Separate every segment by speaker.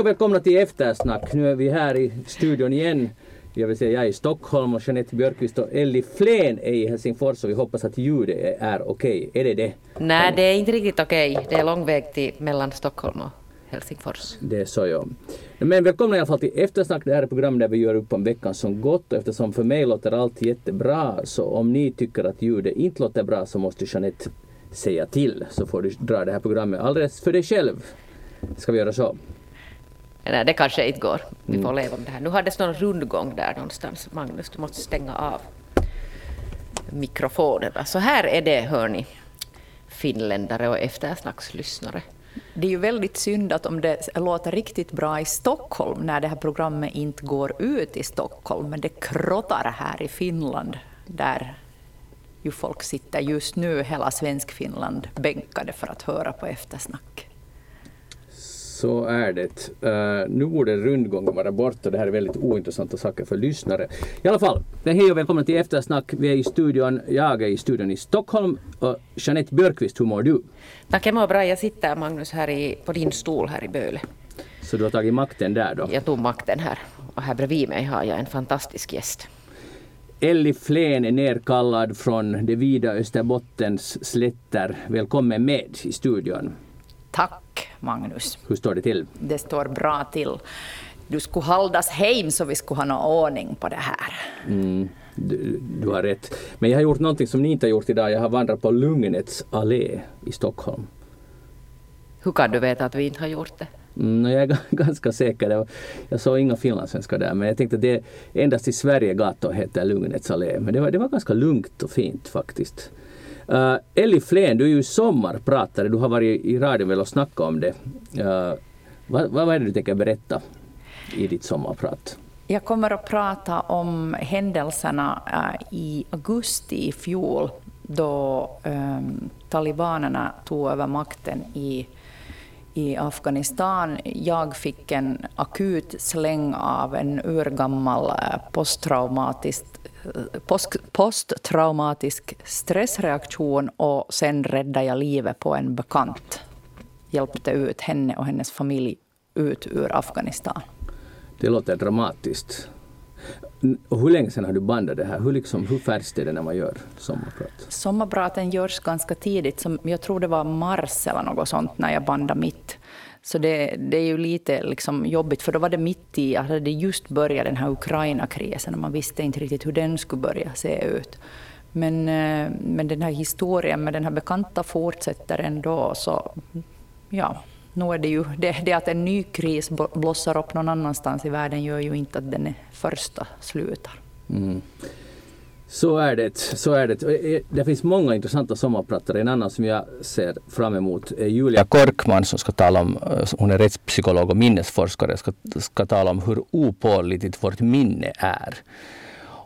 Speaker 1: Hej och välkomna till Eftersnack. Nu är vi här i studion igen. Jag vill säga jag är i Stockholm och Jeanette Björkqvist och Elli Flen är i Helsingfors och vi hoppas att ljudet är okej. Är det det?
Speaker 2: Nej, det är inte riktigt okej. Det är lång väg till mellan Stockholm och Helsingfors.
Speaker 1: Det är så ja. Men välkomna i alla fall till Eftersnack. Det här är ett program där vi gör upp om veckan som gått och eftersom för mig låter allt jättebra så om ni tycker att ljudet inte låter bra så måste Jeanette säga till så får du dra det här programmet alldeles för dig själv. Ska vi göra så?
Speaker 2: Nej, det kanske inte går. Vi får leva med det här. Nu har det någon rundgång där någonstans. Magnus, du måste stänga av mikrofonerna. Så här är det, hör ni, finländare och eftersnackslyssnare.
Speaker 3: Det är ju väldigt synd att om det låter riktigt bra i Stockholm när det här programmet inte går ut i Stockholm, men det krottar här i Finland där ju folk sitter just nu, hela Svensk-Finland, bänkade för att höra på eftersnack.
Speaker 1: Så är det. Uh, nu borde rundgången vara borta. Det här är väldigt ointressanta saker för lyssnare. I alla fall, hej och välkomna till Eftersnack. Vi är i studion, jag är i studion i Stockholm. Och Jeanette Björkqvist, hur mår du?
Speaker 2: Tack, jag mår bra. Jag sitter, Magnus, här i, på din stol här i Böle.
Speaker 1: Så du har tagit makten där då?
Speaker 2: Jag tog makten här. Och här bredvid mig har jag en fantastisk gäst.
Speaker 1: Elli Flen är nerkallad från de vida Österbottens slätter. Välkommen med i studion.
Speaker 3: Tack, Magnus.
Speaker 1: Hur står det till?
Speaker 3: Det står bra till. Du skulle hållas hem så vi skulle ha någon ordning på det här.
Speaker 1: Mm, du, du, har rätt. Men jag har gjort någonting som ni inte har gjort idag. Jag har vandrat på Lugnets allé i Stockholm.
Speaker 2: Hur kan du veta att vi inte har gjort det?
Speaker 1: Mm, jag är ganska säker. Jag såg inga finlandssvenskar där men jag tänkte att det endast i Sverige gator heter Lugnets allé. Men det var, det var ganska lugnt och fint faktiskt. Eh, uh, Elli Flen, du är ju sommarpratare. Du har varit i radion väl och snackat om det. Uh, vad, vad är det du tänker berätta i ditt sommarprat?
Speaker 3: Jag kommer att prata om händelserna uh, i augusti i fjol då um, talibanerna tog över makten i, i Afghanistan. Jag fick en akut släng av en urgammal eh, posttraumatisk eh, posttraumatisk stressreaktion och sen räddade jag livet på en bekant. Hjälpte ut henne och hennes familj ut ur Afghanistan.
Speaker 1: Det låter dramatiskt. Och hur länge sedan har du bandat det här? Hur, liksom, hur färdigt är det när man gör sommarprat?
Speaker 3: Sommarpraten görs ganska tidigt. Som, jag tror det var mars eller något sånt när jag bandade mitt. Så det, det, är ju lite liksom jobbigt, för då var det mitt i, att det just börjat den här Ukraina-krisen och man visste inte riktigt hur den skulle börja se ut. Men, eh, men den här historien med den här bekanta fortsätter ändå, så ja, nu är det ju det, det att en ny kris blossar upp någon annanstans i världen gör ju inte att den första slutar. Mm.
Speaker 1: Så är det. Så är det. Eh, det finns många intressanta sommarpratare. En annan som jag ser fram emot är Julia Korkman som ska tala om, eh, hon är rättspsykolog och minnesforskare, ska, ska tala om hur opålitligt vårt minne är.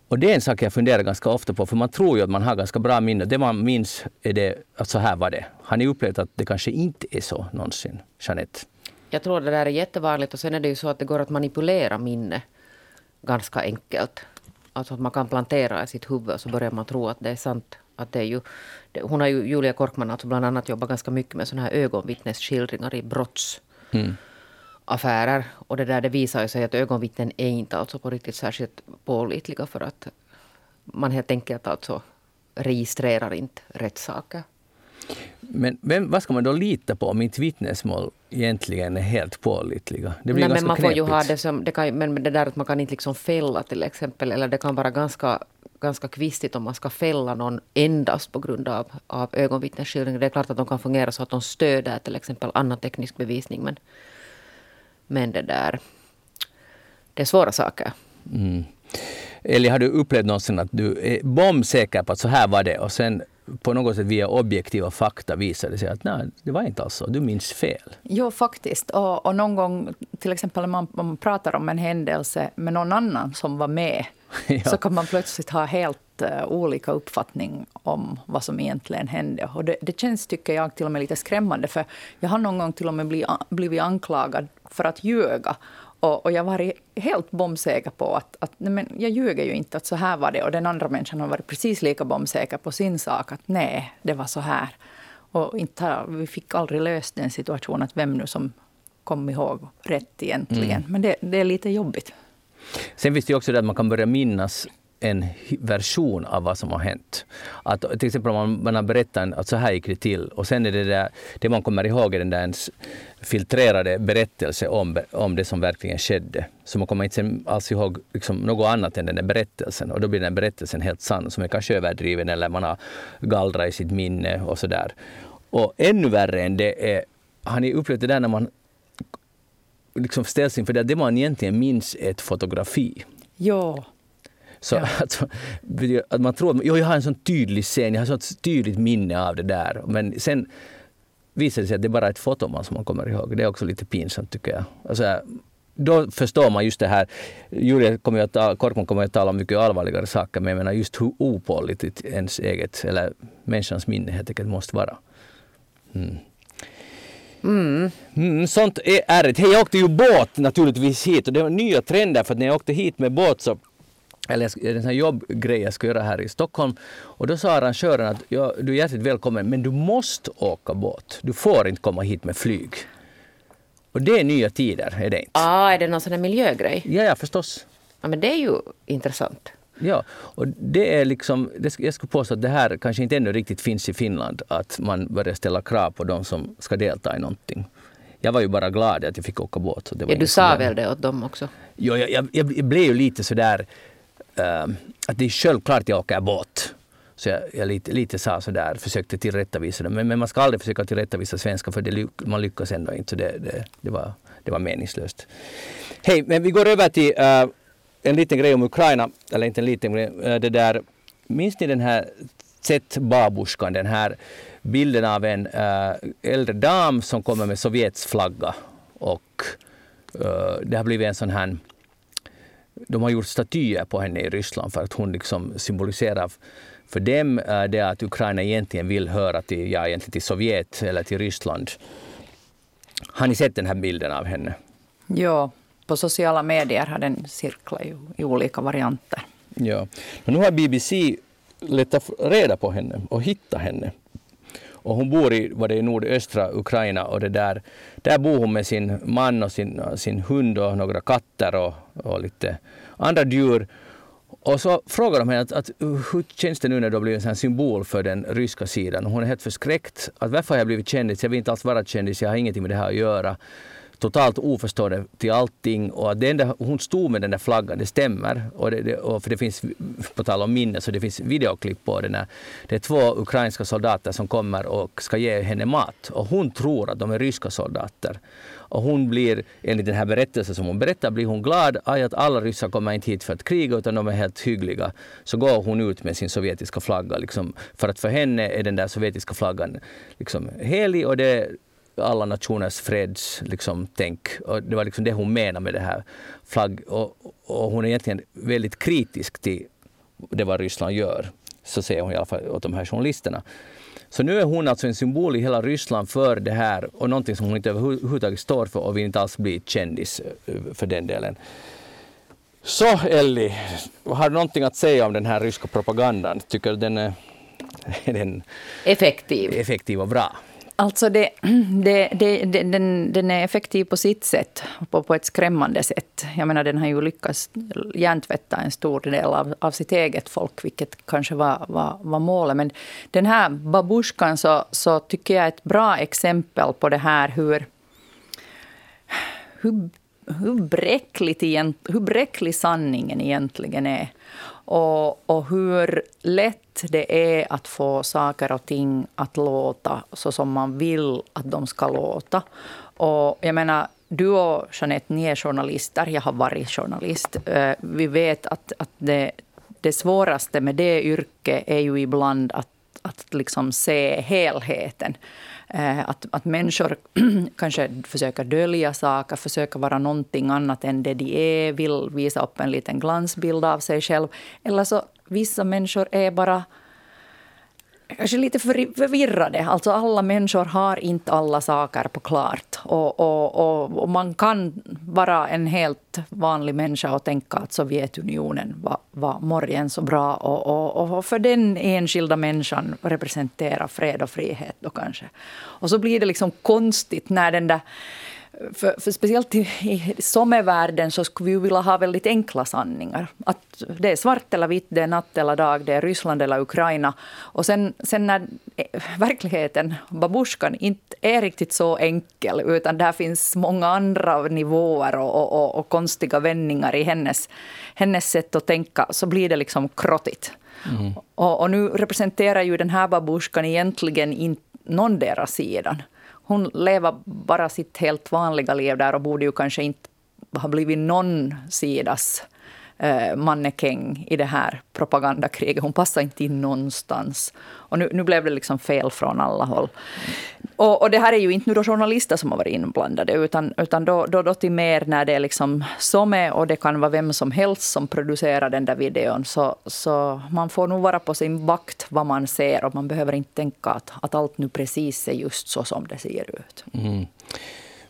Speaker 1: Och det är en sak jag funderar ganska ofta på, för man tror ju att man har ganska bra minne. Det man minns är det, att så här var det. Har ni upplevt att det kanske inte är så någonsin? Jeanette?
Speaker 2: Jag tror det där är jättevanligt och sen är det ju så att det går att manipulera minne ganska enkelt. Alltså att man kan plantera i sitt huvud och så börjar man tro att det är sant. Att det är ju, hon har ju, Julia Korkman alltså bland annat jobbat ganska mycket med såna här ögonvittnesskildringar i brottsaffärer. Mm. Och det där det visar ju sig att ögonvittnen är inte alltså på riktigt särskilt pålitliga för att man helt enkelt alltså registrerar inte rätt saker.
Speaker 1: Men vem, vad ska man då lita på om inte vittnesmål egentligen är helt pålitliga?
Speaker 2: Det blir Nej, men man får ju ha det som, det kan, men det där att man kan inte liksom fälla till exempel, eller det kan vara ganska, ganska kvistigt om man ska fälla någon endast på grund av, av ögonvittnesskildring. Det är klart att de kan fungera så att de stöder till exempel annan teknisk bevisning, men, men det där, det är svåra saker. Mm.
Speaker 1: Eller har du upplevt någonsin att du är bombsäker på att så här var det och sen på något sätt via objektiva fakta visar det sig att nej, det var inte alls så. Du minns fel.
Speaker 3: Jo, faktiskt. Och, och någon gång, till exempel när man, man pratar om en händelse med någon annan som var med, ja. så kan man plötsligt ha helt olika uppfattning om vad som egentligen hände. Och det, det känns, tycker jag, till och med lite skrämmande. För jag har någon gång till och med blivit, blivit anklagad för att ljuga. Och, och jag var helt bombsäker på att, att nej men jag ljuger ju inte, att så här var det. Och den andra människan har varit precis lika bombsäker på sin sak, att nej, det var så här. Och inte, vi fick aldrig löst den situationen, att vem nu som kom ihåg rätt egentligen. Mm. Men det, det är lite jobbigt.
Speaker 1: Sen finns det också det att man kan börja minnas en version av vad som har hänt. Att, till exempel om man, man har berättat att så här gick det till och sen är det där, det man kommer ihåg är den där ens filtrerade berättelse om, om det som verkligen skedde. Så man kommer inte alls ihåg liksom något annat än den där berättelsen och då blir den berättelsen helt sann som är kanske överdriven eller man har gallrat i sitt minne och så där. Och ännu värre än det är, har ni upplevt det där när man liksom ställs inför det, det man egentligen minns är ett fotografi.
Speaker 3: Ja.
Speaker 1: Så ja. alltså, att man tror att jag har en sån tydlig scen, jag har ett tydligt minne av det där. Men sen visar det sig att det är bara ett foto man som man kommer ihåg. Det är också lite pinsamt tycker jag. Alltså, då förstår man just det här. Julia kommer att ta, Korkman kommer att tala om mycket allvarligare saker, men jag menar just hur opålitligt ens eget, eller människans minne helt enkelt måste vara. Mm. Mm. Mm, sånt är ärligt. Hej, jag åkte ju båt naturligtvis hit och det var nya trender för att när jag åkte hit med båt så eller en sån jobbgrej jag ska göra här i Stockholm. Och då sa arrangören att ja, du är hjärtligt välkommen men du måste åka båt. Du får inte komma hit med flyg. Och det är nya tider, är det inte?
Speaker 2: Ah, är det någon sån här miljögrej?
Speaker 1: Ja, ja förstås.
Speaker 2: Ja, men det är ju intressant.
Speaker 1: Ja, och det är liksom, jag skulle påstå att det här kanske inte ännu riktigt finns i Finland, att man börjar ställa krav på de som ska delta i någonting. Jag var ju bara glad att jag fick åka båt.
Speaker 2: Ja, du sa väl det åt dem också?
Speaker 1: Jo, jag, jag, jag blev ju lite sådär Ehm, att det är självklart jag åker båt. Så jag, jag lite, lite sa sådär, försökte tillrättavisa det. Men, men man ska aldrig försöka tillrättavisa svenskar för det, man lyckas ändå inte. Så det, det, det, var, det var meningslöst. Hej, men vi går över till uh, en liten grej om Ukraina. Eller inte en liten grej. Uh, det där, minns ni den här Z-babuskan, den här bilden av en äh, äldre dam som kommer med Sovjets flagga. Och äh, det har blivit en sån här de har gjort statyer på henne i Ryssland för att hon liksom symboliserar för dem det att Ukraina egentligen vill höra till, ja, egentligen till Sovjet eller till Ryssland. Har ni sett den här bilden av henne?
Speaker 3: Ja, på sociala medier har den cirklat i olika varianter.
Speaker 1: Ja. Men nu har BBC letat reda på henne och hittat henne. Och hon bor i, var det, i nordöstra Ukraina och det där, där bor hon med sin man och sin, sin hund och några katter och, och lite andra djur. Och så frågar de henne att, att, hur känns det nu när du har blivit en symbol för den ryska sidan. hon är helt förskräckt. Att varför har jag blivit kändis? Jag vill inte alls vara kändis, jag har ingenting med det här att göra totalt oförstående till allting och att det enda, hon stod med den där flaggan, det stämmer. Och det, det, och för det finns, på tal om minne, så det finns videoklipp på den. Här. Det är två ukrainska soldater som kommer och ska ge henne mat och hon tror att de är ryska soldater. Och hon blir, enligt den här berättelsen som hon berättar, blir hon glad att alla ryssar kommer inte hit för att kriga utan de är helt hyggliga. Så går hon ut med sin sovjetiska flagga. Liksom, för att för henne är den där sovjetiska flaggan liksom helig och det alla nationers freds liksom, tänk. Och det var liksom det hon menade med det här flagg. Och, och hon är egentligen väldigt kritisk till det vad Ryssland gör. Så säger hon i alla fall åt de här journalisterna. Så nu är hon alltså en symbol i hela Ryssland för det här och någonting som hon inte överhuvudtaget står för och vill inte alls bli kändis eh, för den delen. Så Elli, har du någonting att säga om den här ryska propagandan? Tycker du den är, är den
Speaker 2: effektiv?
Speaker 1: effektiv och bra?
Speaker 3: Alltså det, det, det, den, den, är effektiv på sitt sätt, på, på ett skrämmande sätt. Jag menar, den har ju lyckats hjärntvätta en stor del av, av sitt eget folk, vilket kanske var, var, var målet. Men den här babusjkan så, så tycker jag är ett bra exempel på det här hur, hur, hur, bräckligt, hur bräcklig sanningen egentligen är. Och, och hur lätt det är att få saker och ting att låta så som man vill att de ska låta. Och jag menar, du och Jeanette, ni är journalister. Jag har varit journalist. Eh, vi vet att, att det, det svåraste med det yrket är ju ibland att, att liksom se helheten. Eh, att, att människor kanske försöker dölja saker, försöker vara någonting annat än det de är, vill visa upp en liten glansbild av sig själv. Eller så vissa människor är bara kanske lite förvirrade. Alltså alla människor har inte alla saker på klart. Och, och, och, och, man kan vara en helt vanlig människa och tänka att Sovjetunionen var, var morgen så bra och, och, för den enskilda människan representera fred och frihet då kanske. Och så blir det liksom konstigt när den där för, för speciellt i, i sommarvärlden så skulle vi vilja ha väldigt enkla sanningar. Att det är svart eller vitt, det är natt eller dag, det är Ryssland eller Ukraina. Och sen, sen när eh, verkligheten, babusjkan, inte är riktigt så enkel utan där finns många andra nivåer och, och, och, och konstiga vändningar i hennes, hennes sätt att tänka, så blir det liksom krottigt. Mm. Och, och, nu representerar ju den här babusjkan egentligen inte någon deras sidan hon lever bara sitt helt vanliga liv där och borde ju kanske inte ha blivit någon sidas eh, mannekäng i det här propagandakriget. Hon passar inte in någonstans. Och nu, nu blev det liksom fel från alla håll. Och, och, det här är ju inte nu då journalister som har varit inblandade, utan, utan då, då, då till mer när det är liksom SOME och det kan vara vem som helst som producerar den där videon. Så, så man får nog vara på sin vakt vad man ser och man behöver inte tänka att, att allt nu precis är just så som det ser ut. Mm.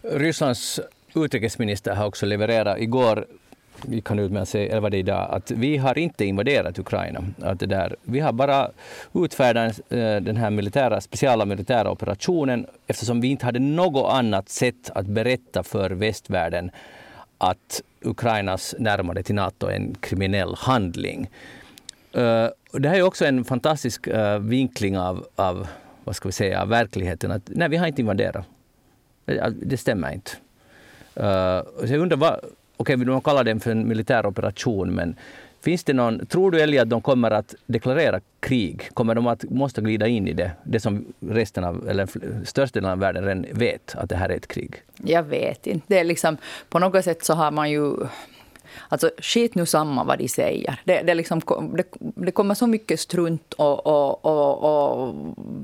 Speaker 1: Rysslands utrikesminister har också levererat igår kan ut med att eller vad det idag, att vi har inte invaderat Ukraina. Att det där, vi har bara utfärdat eh, den här militära, speciella militära operationen eftersom vi inte hade något annat sätt att berätta för västvärlden att Ukrainas närmande till Nato är en kriminell handling. Eh, det här är också en fantastisk eh, vinkling av, av, vad ska vi säga, verkligheten. Att, nej, vi har inte invaderat. Det, stämmer inte. Så jag undrar vad, okej, okay, man kallar den för en militär operation, men finns det någon, tror du Eli att de kommer att deklarera krig? Kommer de att måste glida in i det, det som resten av, eller största delen av världen redan vet, att det här är ett krig?
Speaker 3: Jag vet inte. Det är liksom, på något sätt så har man ju Alltså skit nu samma vad de säger. Det, det, liksom, det, det kommer så mycket strunt och, och, och, och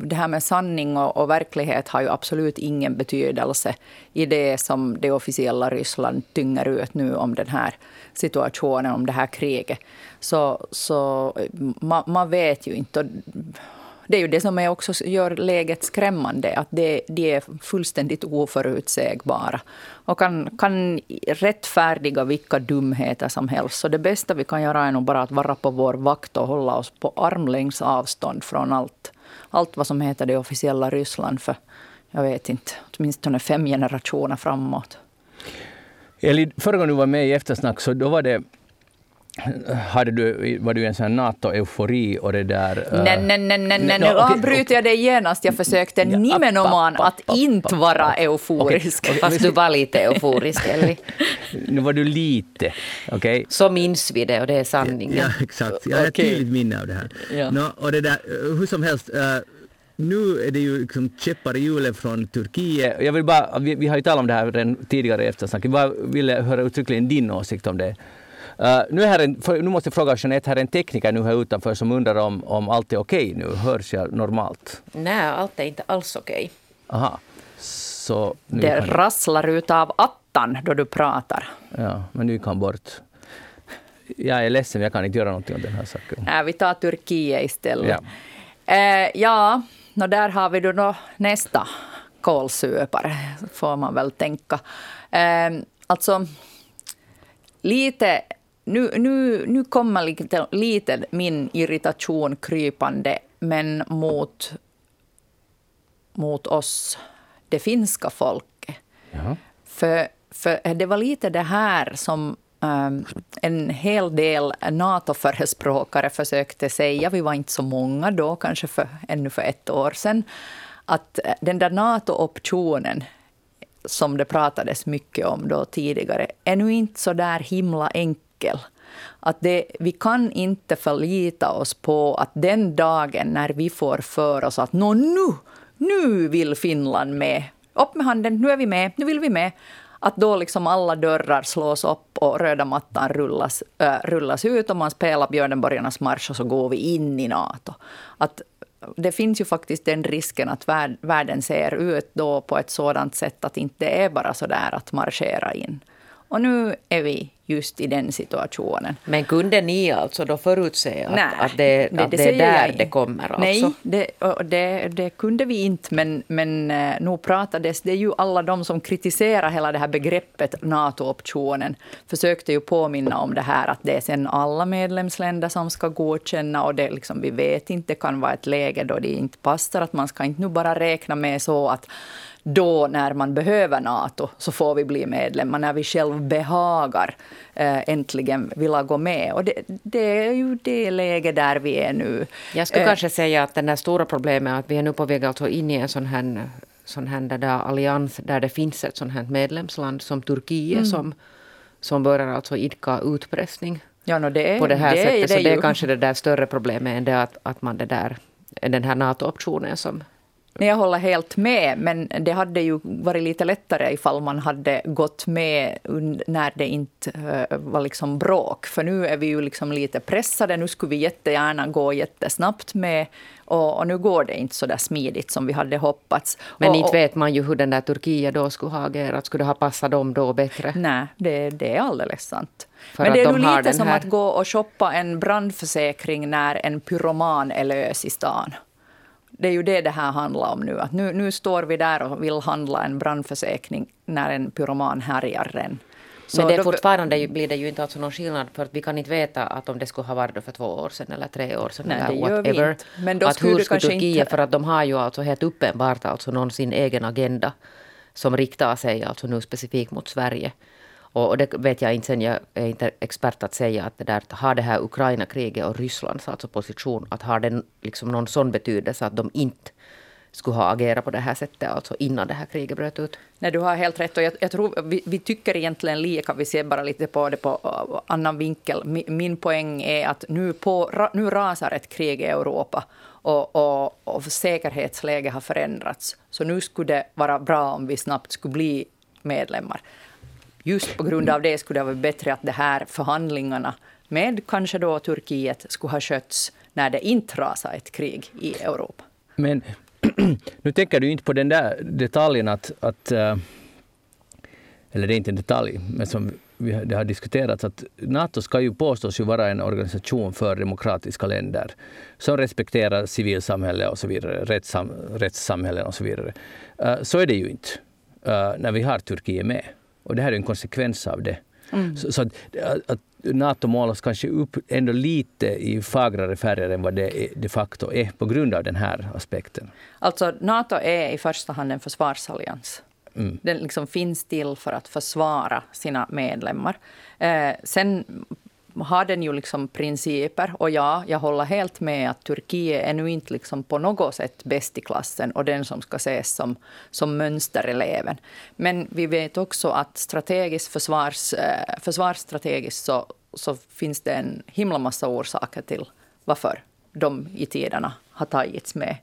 Speaker 3: det här med sanning och, och, verklighet har ju absolut ingen betydelse i det som det officiella Ryssland tynger ut nu om den här situationen, om det här kriget. Så, så man, man vet ju inte det är ju det som är också gör läget skrämmande, att det, de är fullständigt oförutsägbara och kan, kan rättfärdiga vilka dumheter som helst. Så det bästa vi kan göra är nog bara att vara på vår vakt och hålla oss på armlängds avstånd från allt, allt vad som heter det officiella Ryssland för, jag vet inte, åtminstone fem generationer framåt.
Speaker 1: Eli, förra gången du var med i Eftersnack så då var det hade du, var du en sån NATO-eufori och det där...
Speaker 3: Nej, nej, nej, nej, nej. nu okay, avbryter okay. jag dig genast. Jag försökte ja, nimenomaan att inte vara euforisk. Okay,
Speaker 2: Fast du var lite euforisk, Elli.
Speaker 1: nu var du lite, okej? Okay.
Speaker 2: Så minns vi det och det är sanningen.
Speaker 1: Ja, exakt. Jag har ett tydligt minne av det här. Ja. No, och det där, hur som helst, uh, nu är det ju liksom käppar i hjulet från Turkiet. Jag vill bara, vi, vi har ju talat om det här redan tidigare i eftersnacket. Jag ville höra uttryckligen din åsikt om det. Uh, nu, är här en, för, nu måste jag fråga Jeanette, här är en tekniker nu här utanför som undrar om, om allt är okej okay nu. Hörs jag normalt?
Speaker 2: Nej, allt är inte alls okej.
Speaker 1: Okay. Aha. Så
Speaker 3: det kan... rasslar ut av attan då du pratar.
Speaker 1: Ja, men nu kan bort. Jag är ledsen, jag kan inte göra någonting åt den här saken.
Speaker 3: Nej, vi tar Turkiet istället. Ja, eh, ja no, där har vi då nästa kolsupare, får man väl tänka. Eh, alltså, lite nu, nu, nu kommer lite, lite min irritation krypande, men mot, mot oss, det finska folket. Ja. För, för det var lite det här som um, en hel del NATO-förespråkare försökte säga. Vi var inte så många då, kanske för, ännu för ett år sedan. Att den där NATO-optionen som det pratades mycket om då tidigare, är nu inte så där himla enkel enkel. Att det, vi kan inte förlita oss på att den dagen när vi får för oss att Nå, nu, nu vill Finland med, upp med handen, nu är vi med, nu vill vi med, att då liksom alla dörrar slås upp och röda mattan rullas, äh, rullas ut och man spelar Björnborgarnas marsch och så går vi in i Nato. Att det finns ju faktiskt den risken att världen ser ut då på ett sådant sätt att inte det är bara så där att marschera in. Och nu är vi just i den situationen.
Speaker 2: Men kunde ni alltså då förutse att, Nej, att, det, att det, det är där det kommer? Alltså?
Speaker 3: Nej, det, det, kunde vi inte, men, men eh, nu pratades det ju alla de som kritiserar hela det här begreppet NATO-optionen försökte ju påminna om det här att det är sen alla medlemsländer som ska godkänna och det liksom, vi vet inte, det kan vara ett läge då det inte passar, att man ska inte nu bara räkna med så att då när man behöver NATO så får vi bli medlemmar, när vi själv behagar äh, äntligen vilja gå med. Och det, det, är ju det läge där vi är nu.
Speaker 2: Jag skulle äh, kanske säga att det här stora problemet är att vi är nu på väg alltså in i en sån här, sån här där allians där det finns ett sånt här medlemsland som Turkiet mm. som, som börjar alltså idka utpressning
Speaker 3: Ja, no, det är,
Speaker 2: på det här
Speaker 3: det
Speaker 2: sättet.
Speaker 3: Är
Speaker 2: det så det
Speaker 3: är
Speaker 2: kanske det där större problemet än det att, att man det där, den här NATO-optionen som
Speaker 3: jag håller helt med, men det hade ju varit lite lättare ifall man hade gått med när det inte eh, var liksom bråk. För nu är vi ju liksom lite pressade. Nu skulle vi jättegärna gå jättesnabbt med och, och, nu går det inte så där smidigt som vi hade hoppats.
Speaker 2: Men
Speaker 3: och,
Speaker 2: inte vet man ju hur den där Turkiet då skulle ha agerat. Skulle det ha passat dem då bättre?
Speaker 3: Nej, det, det är alldeles sant. För Men det är de nog lite som här... att gå och shoppa en brandförsäkring när en pyroman är lös i stan. Det är ju det det här handlar om nu. Att nu, nu står vi där och vill handla en brandförsäkring när en pyroman härjar en.
Speaker 2: Så Men det är fortfarande blir det ju inte alltså någon skillnad för att vi kan inte veta att om det skulle ha varit för två år sedan eller tre år sedan
Speaker 3: Nej,
Speaker 2: eller
Speaker 3: whatever.
Speaker 2: Men då att skulle hur skulle Turkiet, inte... för att de har ju alltså helt uppenbart alltså någon sin egen agenda som riktar sig alltså nu specifikt mot Sverige. Och, det vet jag inte sen, jag är inte expert att säga att det där, har det här Ukraina-kriget och Rysslands alltså position, att har den liksom någon sån betydelse att de inte skulle ha agerat på det här sättet, alltså innan det här kriget bröt ut.
Speaker 3: Nej, du har helt rätt. Och jag, jag tror vi, vi, tycker egentligen lika. Vi ser bara lite på det på uh, annan vinkel. Min, min poäng är att nu, på, nu rasar ett krig i Europa och, och, och säkerhetsläget har förändrats. Så nu skulle det vara bra om vi snabbt skulle bli medlemmar. Just på grund av det skulle det vara bättre att de här förhandlingarna med kanske då Turkiet skulle ha skötts när det inte rasar ett krig i Europa.
Speaker 1: Men nu tänker du inte på den där detaljen att, att eh, eller det är inte en detalj, men som vi, det har diskuterats att Nato ska ju påstås ju vara en organisation för demokratiska länder som respekterar civilsamhälle och så vidare, rättssam, rättssamhällen och så vidare. Uh, så är det ju inte uh, när vi har Turkiet med. Och det här är en konsekvens av det. Mm. Så, så, att, att Nato målas kanske upp ändå lite i fagrare färger än vad det de facto är på grund av den här aspekten.
Speaker 3: Alltså Nato är i första hand en försvarsallians. Mm. Den liksom finns till för att försvara sina medlemmar. Eh, sen har den ju liksom principer. Och ja, jag håller helt med att Turkiet är nu inte liksom på något sätt bäst i klassen och den som ska ses som, som mönstereleven. Men vi vet också att strategiskt försvars, eh, försvarsstrategiskt så, så finns det en himla massa orsaker till varför de i tiderna har tagits med.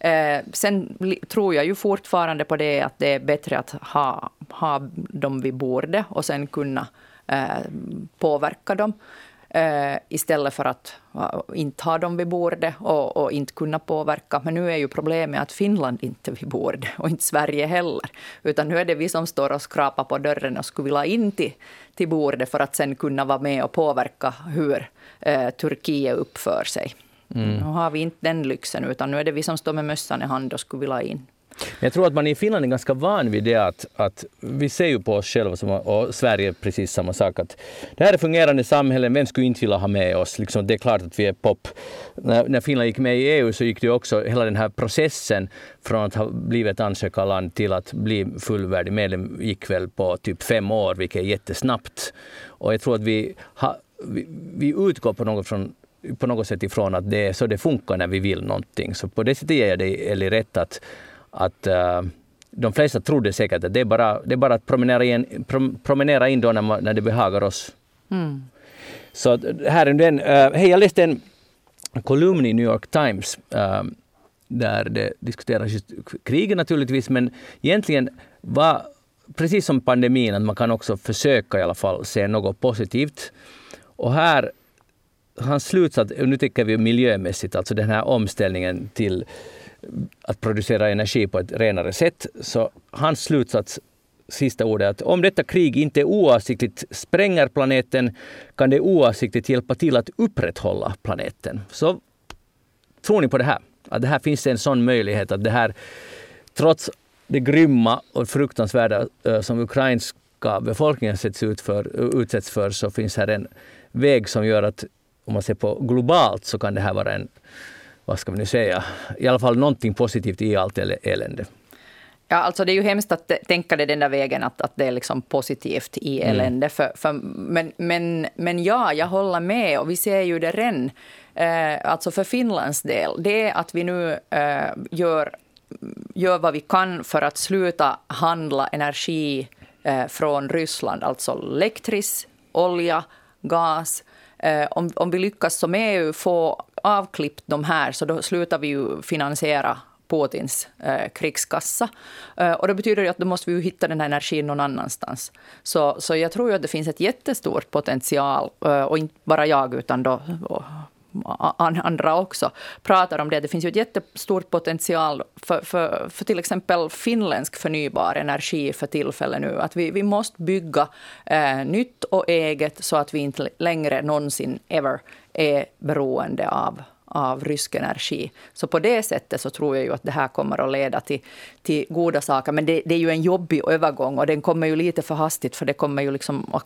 Speaker 3: Eh, sen tror jag ju fortfarande på det att det är bättre att ha, ha dem vid bordet och sen kunna påverka dem. Uh, istället för att inte ha dem vid bordet och, och, inte kunna påverka. Men nu är ju problemet att Finland inte är vid bordet och inte Sverige heller. Utan nu är det vi som står och skrapar på dörren och skulle vilja in till, till bordet för att sen kunna vara med och påverka hur uh, Turkiet uppför sig. Mm. Nu har vi inte den lyxen, utan nu är det vi som står med mössan i hand och skulle vilja in.
Speaker 1: Jag tror att man i Finland är ganska van vid det att, att vi ser ju på oss själva som, och Sverige precis samma sak. Att det här är fungerande samhällen, vem skulle inte vilja ha med oss? Liksom, det är klart att vi är pop. När, när Finland gick med i EU så gick det också hela den här processen från att ha blivit ett ansökarland till att bli fullvärdig medlem gick väl på typ fem år, vilket är jättesnabbt. Och jag tror att vi, ha, vi, vi utgår på något från på något sätt ifrån att det är så det funkar när vi vill någonting. Så på det sättet ger jag dig Eli rätt att att uh, de flesta trodde säkert att det är bara, det är bara att promenera in, promenera in då när, man, när det behagar oss. Mm. Så här är den. Uh, hej, jag läste en kolumn i New York Times uh, där det diskuteras just kriget naturligtvis, men egentligen var precis som pandemin, att man kan också försöka i alla fall se något positivt. Och här, hans slutsats, nu tänker vi miljömässigt, alltså den här omställningen till att producera energi på ett renare sätt. Så hans slutsats, sista ordet, är att om detta krig inte oavsiktligt spränger planeten kan det oavsiktligt hjälpa till att upprätthålla planeten. Så tror ni på det här? Att det här finns en sån möjlighet att det här, trots det grymma och fruktansvärda eh, som ukrainska befolkningen sätts ut för, utsätts för, så finns här en väg som gör att om man ser på globalt så kan det här vara en vad ska vi nu säga, i alla fall någonting positivt i allt elände.
Speaker 3: Ja, alltså det är ju hemskt att tänka det den där vägen att, att det är liksom positivt i mm. elände. Mm. För, för, men, men, men ja, jag håller med och vi ser ju det redan. Eh, alltså för Finlands del, det är att vi nu eh, gör, gör vad vi kan för att sluta handla energi eh, från Ryssland, alltså elektris, olja, gas. Eh, om, om vi lyckas som EU få avklippt de här, så då slutar vi ju finansiera Putins eh, krigskassa. Eh, och det betyder ju att då måste vi hitta den här energin någon annanstans. Så, så jag tror ju att det finns ett jättestort potential, eh, och inte bara jag utan då andra också pratar om det. Det finns ju ett jättestort potential för, för, för till exempel finländsk förnybar energi för tillfället nu. Att vi, vi måste bygga eh, nytt och eget så att vi inte längre någonsin ever är beroende av av rysk energi. Så på det sättet så tror jag ju att det här kommer att leda till, till goda saker. Men det, det är ju en jobbig övergång och den kommer ju lite för hastigt för det kommer ju liksom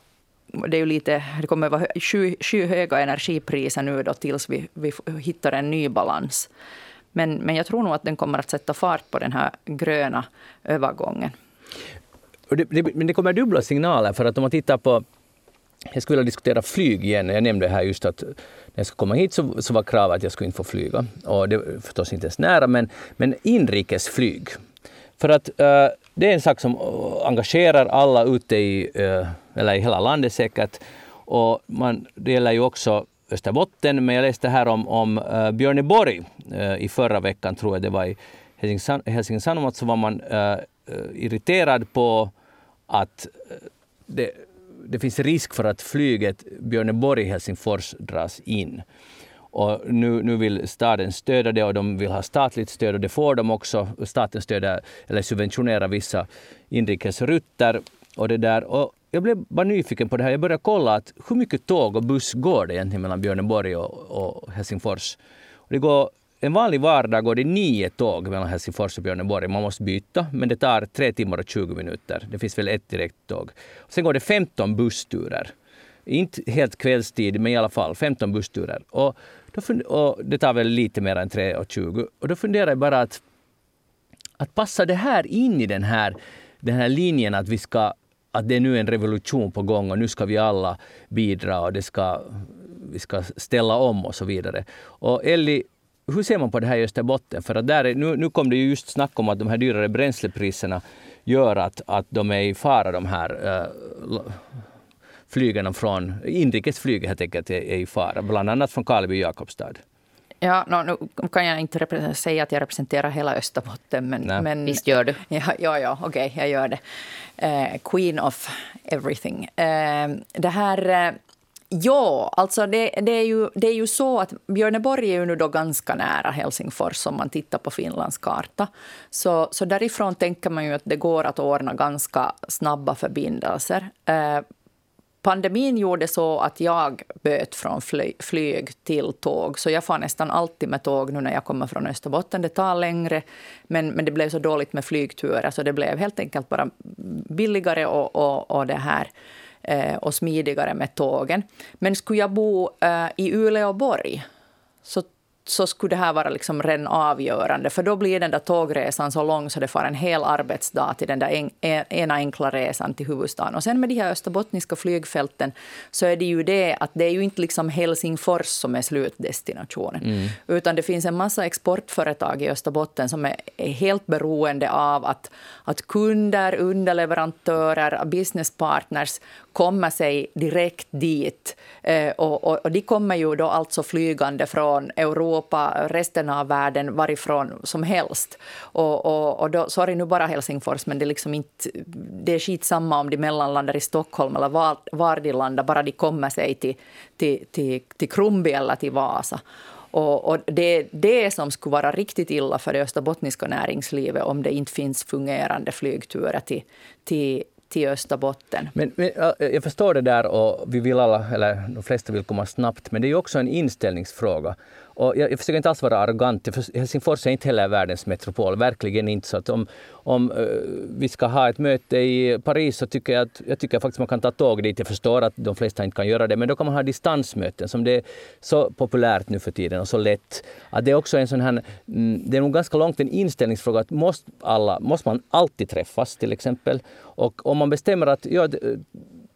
Speaker 3: det, är ju lite, det kommer att vara sky, skyhöga energipriser nu då tills vi, vi hittar en ny balans. Men, men jag tror nog att den kommer att sätta fart på den här gröna övergången.
Speaker 1: Det, det, men det kommer dubbla signaler, för att om man tittar på jag skulle vilja diskutera flyg igen. Jag nämnde här just att när jag skulle komma hit så, så var kravet att jag skulle inte få flyga. Och det var förstås inte ens nära, men, men inrikesflyg. För att uh, det är en sak som eh, engagerar alla ute i, uh, eller i hela landet säkert. Och man, det gäller ju också Österbotten, men jag läste här om, om uh, Björneborg uh, i förra veckan, tror jag det var i Helsingin Sanomat, så var man uh, irriterad på att det det finns risk för att flyget Björneborg-Helsingfors dras in. Och nu, nu vill staden stödja det och de vill ha statligt stöd och det får de också. Staten stöder eller subventionerar vissa inrikesrutter. Och det där. Och jag blev bara nyfiken på det här. Jag började kolla att hur mycket tåg och buss går det egentligen mellan Björneborg och, och Helsingfors. Och det går en vanlig vardag går det nio tåg mellan Helsingfors och Björneborg. Man måste byta, men det tar tre timmar och 20 minuter. Det finns väl ett direkttåg. Sen går det 15 bussturer. Inte helt kvällstid, men i alla fall 15 bussturer. Och, då och det tar väl lite mer än 3.20. Och då funderar jag bara att, att passa det här in i den här, den här linjen att vi ska att det är nu en revolution på gång och nu ska vi alla bidra och det ska, vi ska ställa om och så vidare. Och Elli, hur ser man på det här i Österbotten? För att där är, nu, nu kom det ju just snack om att de här dyrare bränslepriserna gör att, att de är i fara, de här uh, flygen från inrikesflyget helt enkelt är, är i fara, bland annat från Karleby och Jakobstad.
Speaker 3: Ja, no, nu kan jag inte säga att jag representerar hela Österbotten. Men, men
Speaker 2: Visst gör du.
Speaker 3: Ja, ja, ja okej, okay, jag gör det. Uh, queen of everything. Uh, det här... Ja, alltså det, det, är ju, det är ju så att Björneborg är ju nu då ganska nära Helsingfors om man tittar på Finlands karta. Så, så därifrån tänker man ju att det går att ordna ganska snabba förbindelser. Eh, pandemin gjorde så att jag böt från fly, flyg till tåg. Så jag får nästan alltid med tåg nu när jag kommer från Österbotten. Det tar längre, men, men det blev så dåligt med flygturer så det blev helt enkelt bara billigare och, och, och det här eh, Eh, och smidigare med tågen. Men skulle jag bo eh, i Uleåborg så så skulle det här vara liksom redan avgörande. För då blir den där tågresan så lång så det får en hel arbetsdag till den där en, ena enkla resan till huvudstaden. Och sen med de här österbottniska flygfälten så är det ju det att det är ju inte liksom Helsingfors som är slutdestinationen. Mm. Utan det finns en massa exportföretag i Österbotten som är, är helt beroende av att, att kunder, underleverantörer, businesspartners kommer sig direkt dit. Eh, och, och, och de kommer ju då alltså flygande från Europa, resten av världen, varifrån som helst. Och, och, och då, sorry nu bara Helsingfors, men det är liksom inte... Det är skitsamma om de mellanlandar i Stockholm eller var, var de landar, bara de kommer sig till, till, till, till Krumbi eller till Vasa. Och, och det är det som skulle vara riktigt illa för det österbottniska näringslivet om det inte finns fungerande flygturer till, till till Österbotten.
Speaker 1: Men, men, jag förstår det där och vi vill alla, eller de flesta vill komma snabbt, men det är också en inställningsfråga. Och jag, jag försöker inte alls vara arrogant. Helsingfors är inte heller världens metropol. Verkligen inte. Så att om, om uh, vi ska ha ett möte i Paris så tycker jag att jag tycker faktiskt man kan ta tåg dit. Jag förstår att de flesta inte kan göra det. Men då kan man ha distansmöten som det är så populärt nu för tiden och så lätt. Att det är också en sån här, mm, det är nog ganska långt en inställningsfråga. Att måste, alla, måste man alltid träffas till exempel? Och om man bestämmer att ja,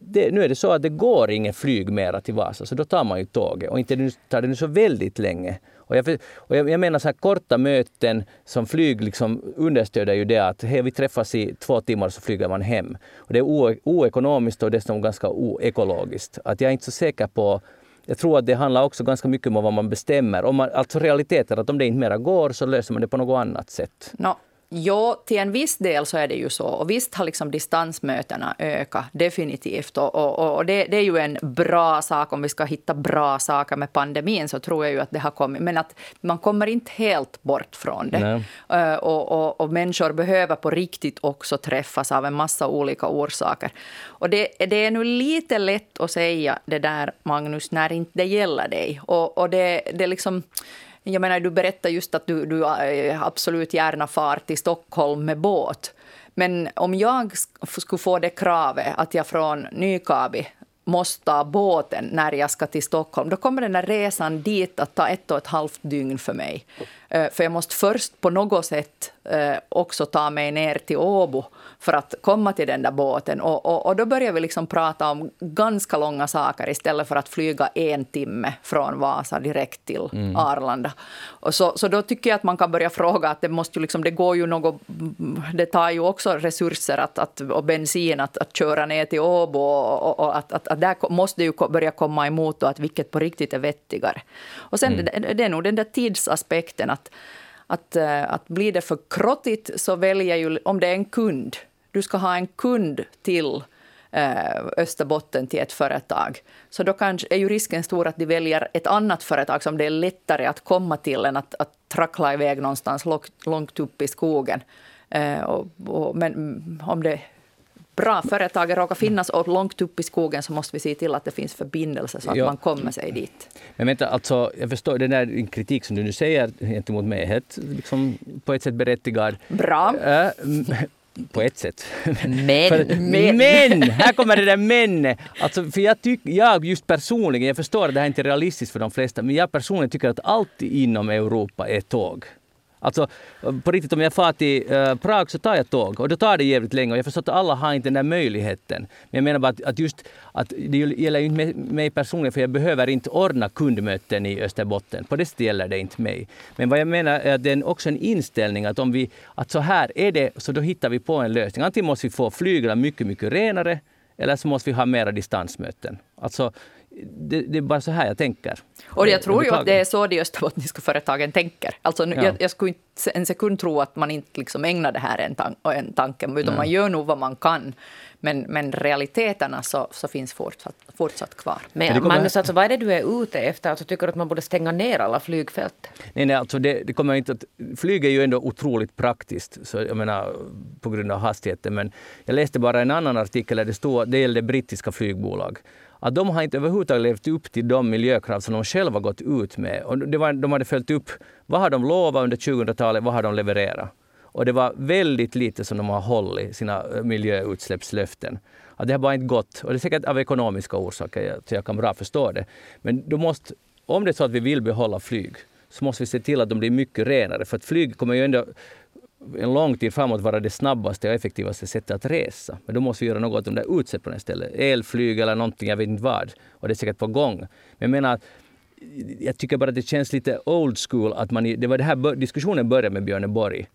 Speaker 1: det, nu är det så att det går inget flyg mera till Vasa, så då tar man ju tåget. Och inte tar det nu så väldigt länge. Och jag, och jag, jag menar så här korta möten som flyg liksom understöder ju det att hey, vi träffas i två timmar så flyger man hem. Och det är oekonomiskt och dessutom ganska oekologiskt. Att jag är inte så säker på jag tror att det handlar också ganska mycket om vad man bestämmer. Om man, alltså realiteter, att om det inte mera går så löser man det på något annat sätt.
Speaker 3: No, Jo, till en viss del så är det ju så. Och visst har liksom distansmötena ökat, definitivt. Och, och, och det, det, är ju en bra sak. Om vi ska hitta bra saker med pandemin så tror jag ju att det har kommit. Men att man kommer inte helt bort från det. Uh, och, och, människor behöver på riktigt också träffas av en massa olika orsaker. Och det, det är nu lite lätt att säga det där, Magnus, när inte det gäller dig. Och, och det, det liksom jag menar, du berättar just att du, du äh, absolut gärna far till Stockholm med båt. Men om jag skulle få det kravet att jag från Nykabi måste ta båten när jag ska till Stockholm, då kommer den där resan dit att ta ett och ett halvt dygn för mig. Eh, för jag måste först på något sätt eh, också ta mig ner till Åbo för att komma till den där båten. Och, och, och, då börjar vi liksom prata om ganska långa saker istället för att flyga en timme från Vasa direkt till mm. Arlanda. Och så, så då tycker jag att man kan börja fråga att det måste ju liksom, det går ju något, det tar ju också resurser att, att, och bensin att, att köra ner till Åbo och, och att, att, att, där måste det ju börja komma emot och att vilket på riktigt är vettigare. Och sen mm. det, det är nog den där tidsaspekten att att, eh, att blir det för krottigt så väljer ju, om det är en kund, du ska ha en kund till eh, Österbotten till ett företag. Så då kanske är ju risken stor att de väljer ett annat företag som det är lättare att komma till än att, att trackla iväg någonstans långt, långt upp i skogen. Eh, och, och, men om det bra företag råkar finnas och långt upp i skogen så måste vi se till att det finns förbindelser så att ja. man kommer sig dit.
Speaker 1: Men vänta, alltså, jag förstår den där kritik som du nu säger gentemot mig är helt liksom, på ett sätt berättigad.
Speaker 3: Bra. Äh,
Speaker 1: på ett sätt.
Speaker 2: Men, för,
Speaker 1: men. men! Här kommer det där men. Alltså, för jag, tyck, jag just personligen, jag förstår att det här inte är realistiskt för de flesta, men jag personligen tycker att allt inom Europa är tåg. Alltså på riktigt, om jag far till äh, Prag så tar jag tåg och då tar det jävligt länge och jag förstår att alla har inte den där möjligheten. Men jag menar bara att, att just att det gäller ju inte mig personligen för jag behöver inte ordna kundmöten i Österbotten. På det sättet gäller det inte mig. Men vad jag menar är att det är också en inställning att om vi, att så här är det, så då hittar vi på en lösning. Antingen måste vi få flyglarna mycket, mycket renare eller så måste vi ha mera distansmöten. Alltså, det, det, är bara så här jag tänker.
Speaker 3: Och jag tror ju att det är så de österbottniska företagen tänker. Alltså, ja. jag, jag, skulle inte en sekund tro att man inte liksom ägnar det här en, tan en tanke, utan mm. man gör nog vad man kan. Men, men realiteterna så, så finns fortsatt, fortsatt kvar.
Speaker 2: Men Magnus, alltså, vad är det du är ute efter? Alltså, tycker du att man borde stänga ner alla flygfält?
Speaker 1: Nej, nej alltså det, det kommer inte att, flyg är ju ändå otroligt praktiskt, så jag menar, på grund av hastigheten. Men jag läste bara en annan artikel där det stod, det gällde brittiska flygbolag att de har inte överhuvudtaget levt upp till de miljökrav som de själva gått ut med. Och det var, de hade följt upp vad har de lovat under 2000-talet, vad har de levererat. Och det var väldigt lite som de har hållit sina eh, miljöutsläppslöften. Att det har bara inte gått. Och det är säkert av ekonomiska orsaker, så jag kan bra förstå det. Men då måste, om det är så att vi vill behålla flyg, så måste vi se till att de blir mycket renare. För att flyg kommer ju ändå en lång tid framåt vara det snabbaste och effektivaste sättet att resa. Men då måste vi göra något åt de där utsläppen istället. Elflyg eller någonting, jag vet inte vad. Och det är säkert på gång. Men jag menar, jag tycker bara att det känns lite old school att man... Det var det här diskussionen började med Björneborg.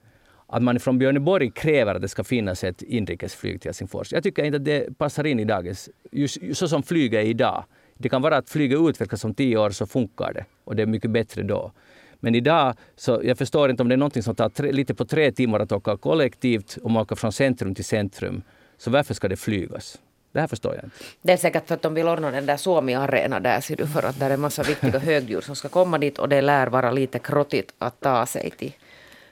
Speaker 1: Att man från Björneborg kräver att det ska finnas ett inrikesflyg till Helsingfors. Jag tycker inte att det passar in i dagens... Just så som flyget är idag. Det kan vara att flyget utvecklas om tio år så funkar det. Och det är mycket bättre då. Men idag, så jag förstår inte om det är något som tar tre, lite på tre timmar att åka kollektivt och man åker från centrum till centrum. Så varför ska det flygas? Det här förstår jag inte.
Speaker 2: Det är säkert för att de vill ordna den där Suomi-arena där ser du, för att det är en massa viktiga högdjur som ska komma dit och det lär vara lite krottigt att ta sig till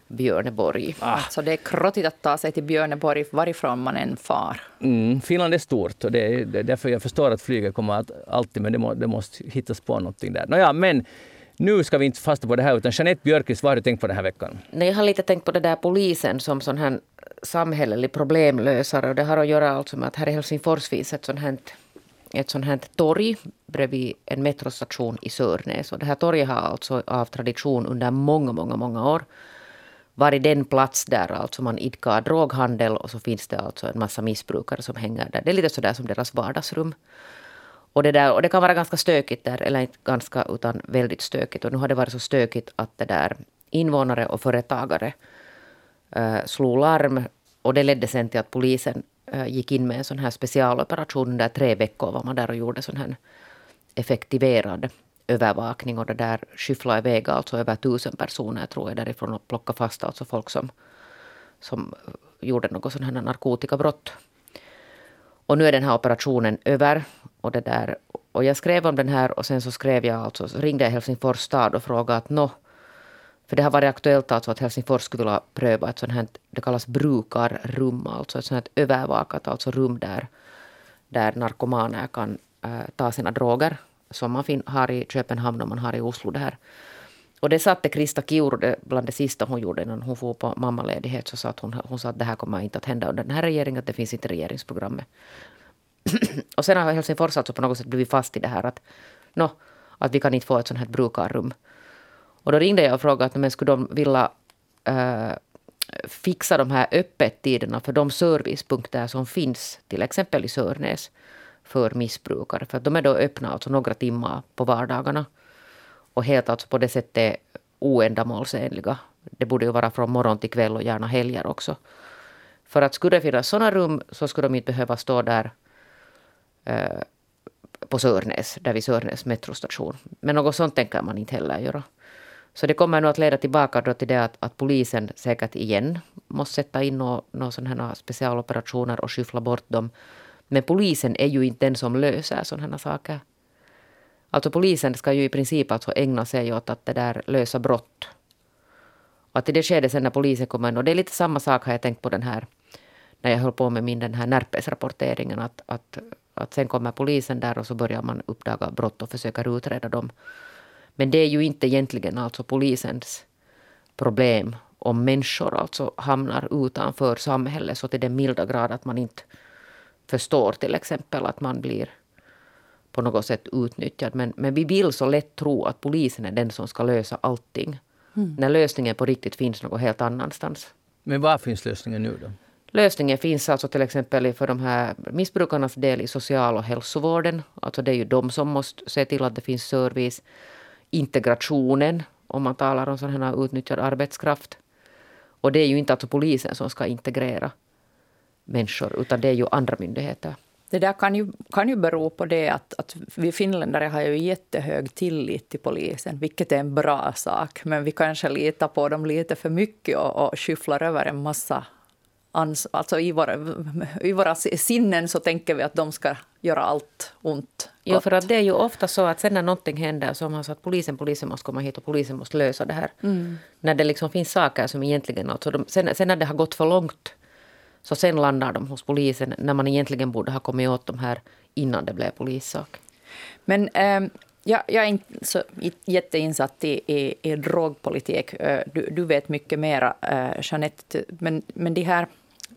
Speaker 2: Björneborg.
Speaker 3: Ah. Alltså det är krottigt att ta sig till Björneborg varifrån man än far.
Speaker 1: Mm, Finland är stort och det är, det är därför jag förstår att flyget kommer att alltid, men det, må, det måste hittas på någonting där. Nåja, men nu ska vi inte fasta på det här, utan Jeanette Björkis, vad har du tänkt på den här veckan?
Speaker 2: Nej, jag har lite tänkt på det där polisen som sån här samhällelig problemlösare. Och det har att göra alltså med att här i Helsingfors finns ett sånt här, ett sånt här torg bredvid en metrostation i Sörnäs. Och det här torget har alltså av tradition under många, många, många år varit den plats där alltså man idkar droghandel och så finns det alltså en massa missbrukare som hänger där. Det är lite sådär som deras vardagsrum. Och det, där, och det kan vara ganska stökigt där, eller inte ganska utan väldigt stökigt. Och nu har det varit så stökigt att det där invånare och företagare äh, slog larm. Och det ledde sen till att polisen äh, gick in med en sån här specialoperation. Under tre veckor var man där och gjorde sån här effektiverad övervakning. Och det där skyfflade iväg alltså över tusen personer tror jag därifrån och plockade fast alltså folk som, som gjorde något sån här narkotikabrott. Och nu är den här operationen över. Och, det där, och jag skrev om den här och sen så skrev jag alltså, ringde jag Helsingfors stad och frågade att nå, för det har varit aktuellt alltså att Helsingfors skulle vilja pröva ett sånt här, det kallas brukarrum, alltså ett sånt här övervakat alltså rum där, där narkomaner kan äh, ta sina droger som man fin, har i Köpenhamn och man har i Oslo. Det här. Och det satte Krista Kiuru, bland det sista hon gjorde innan hon får på mammaledighet, så sa att hon, hon sa att det här kommer inte att hända under den här regeringen, att det finns inte regeringsprogrammet. och sen har Helsingfors alltså på något sätt blivit fast i det här att, no, att vi kan inte få ett sånt här brukarrum. Och då ringde jag och frågade att men skulle de vilja äh, fixa de här öppettiderna för de servicepunkter som finns, till exempel i Sörnäs, för missbrukare. För att de är då öppna alltså några timmar på vardagarna. Och helt alltså på det sättet oändamålsenliga. Det borde ju vara från morgon till kväll och gärna helger också. För att skulle det finnas sådana rum så skulle de inte behöva stå där eh, på Sörnäs, där vid Sörnäs metrostation. Men något sånt tänker man inte heller göra. Så det kommer nog att leda tillbaka då till det att, att polisen säkert igen måste sätta in några no, no specialoperationer och skyffla bort dem. Men polisen är ju inte den som löser sådana här saker. Alltså polisen ska ju i princip alltså ägna sig åt att det där lösa brott. Och att i det skedet sen när polisen kommer in, och det är lite samma sak har jag tänkt på den här, när jag höll på med min den här Närpes-rapporteringen, att, att, att sen kommer polisen där och så börjar man uppdaga brott och försöka utreda dem. Men det är ju inte egentligen alltså polisens problem om människor alltså hamnar utanför samhället så till den milda grad att man inte förstår till exempel att man blir på något sätt utnyttjad. Men, men vi vill så lätt tro att polisen är den som ska lösa allting. Mm. När lösningen på riktigt finns någon helt annanstans.
Speaker 1: Men var finns lösningen nu då?
Speaker 2: Lösningen finns alltså till exempel för de här missbrukarnas del i social och hälsovården. Alltså det är ju de som måste se till att det finns service. Integrationen, om man talar om sån här utnyttjad arbetskraft. Och det är ju inte alltså polisen som ska integrera människor, utan det är ju andra myndigheter.
Speaker 3: Det där kan ju, kan ju bero på det att, att vi finländare har ju jättehög tillit till polisen, vilket är en bra sak. Men vi kanske litar på dem lite för mycket och, och skyfflar över en massa ans alltså i våra, i våra sinnen så tänker vi att de ska göra allt ont.
Speaker 2: Ja, för att det är ju ofta så att sen när någonting händer så har man sagt att polisen, polisen måste komma hit och polisen måste lösa det här. Mm. När det liksom finns saker som egentligen, alltså de, sen, sen när det har gått för långt så sen landar de hos polisen när man egentligen borde ha kommit åt de här innan det blev polissak.
Speaker 3: Men eh, jag, jag, är inte så jätteinsatt i, i, i drogpolitik. Du, du vet mycket mer, eh, Jeanette. Men, men de här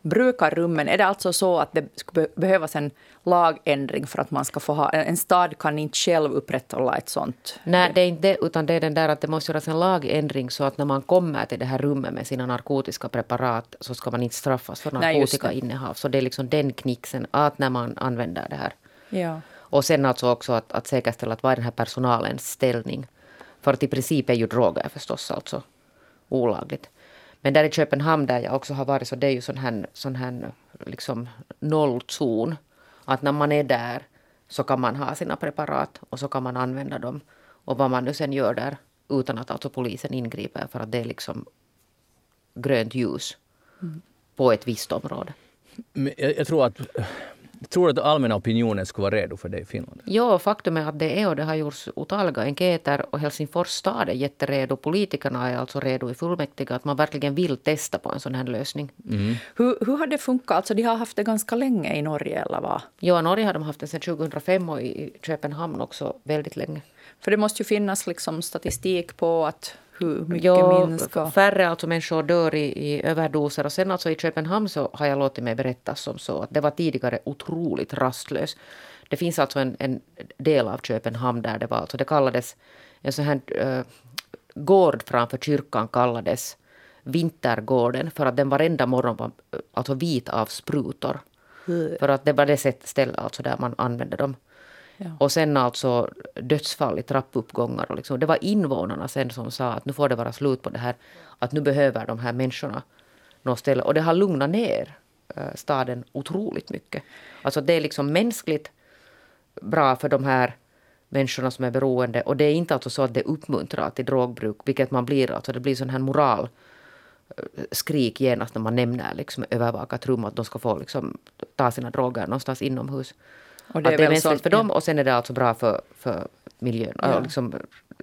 Speaker 3: brukarrummen, är det alltså så att det skulle behövas en lagändring för att man ska få ha... En stad kan inte själv upprätthålla ett sånt.
Speaker 2: Nej, det är inte det, utan det är den där att det måste göras en lagändring så att när man kommer till det här rummet med sina narkotiska preparat så ska man inte straffas för narkotikainnehav. Så det är liksom den knixen, att när man använder det här.
Speaker 3: Ja.
Speaker 2: Och sen alltså också att, att säkerställa att vad är den här personalens ställning. För att i princip är ju droger förstås alltså olagligt. Men där i Köpenhamn där jag också har varit så det är ju sån här, sån här liksom nollzon. Att när man är där så kan man ha sina preparat och så kan man använda dem. Och vad man nu sen gör där utan att alltså polisen ingriper för att det är liksom grönt ljus mm. på ett visst område.
Speaker 1: Men jag, jag tror att Tror du att allmänna opinionen skulle vara redo för det i Finland?
Speaker 2: Ja, faktum är att det är och det har gjorts otaliga enkäter och Helsingfors stad är jätteredo. Politikerna är alltså redo i fullmäktige att man verkligen vill testa på en sån här lösning.
Speaker 3: Mm. Hur, hur har det funkat? Alltså, de har haft det ganska länge i Norge eller vad?
Speaker 2: Ja, Norge har de haft det sedan 2005 och i Köpenhamn också väldigt länge.
Speaker 3: För det måste ju finnas liksom statistik på att hur mycket ja, minska?
Speaker 2: Färre alltså människor dör i, i överdoser. Och sen alltså i Köpenhamn så har jag låtit mig berättas som så att det var tidigare otroligt rastlöst. Det finns alltså en, en del av Köpenhamn där det var, alltså det kallades en sån här äh, gård framför kyrkan kallades Vintergården för att den varenda morgon var alltså vit av sprutor. Mm. För att det var det stället alltså där man använde dem. Ja. Och sen alltså dödsfall i trappuppgångar. Och liksom, det var invånarna sen som sa att nu får det vara slut på det här. Att nu behöver de här människorna något ställe. Och det har lugnat ner eh, staden otroligt mycket. Alltså det är liksom mänskligt bra för de här människorna som är beroende. Och det är inte alltså så att det uppmuntrar till drogbruk, vilket man blir. Alltså det blir sån här moral eh, skrik genast när man nämner liksom, övervakartrum att de ska få liksom, ta sina droger någonstans inomhus. Och det att det är mänskligt så, för dem och sen är det alltså bra för, för miljön ja. och liksom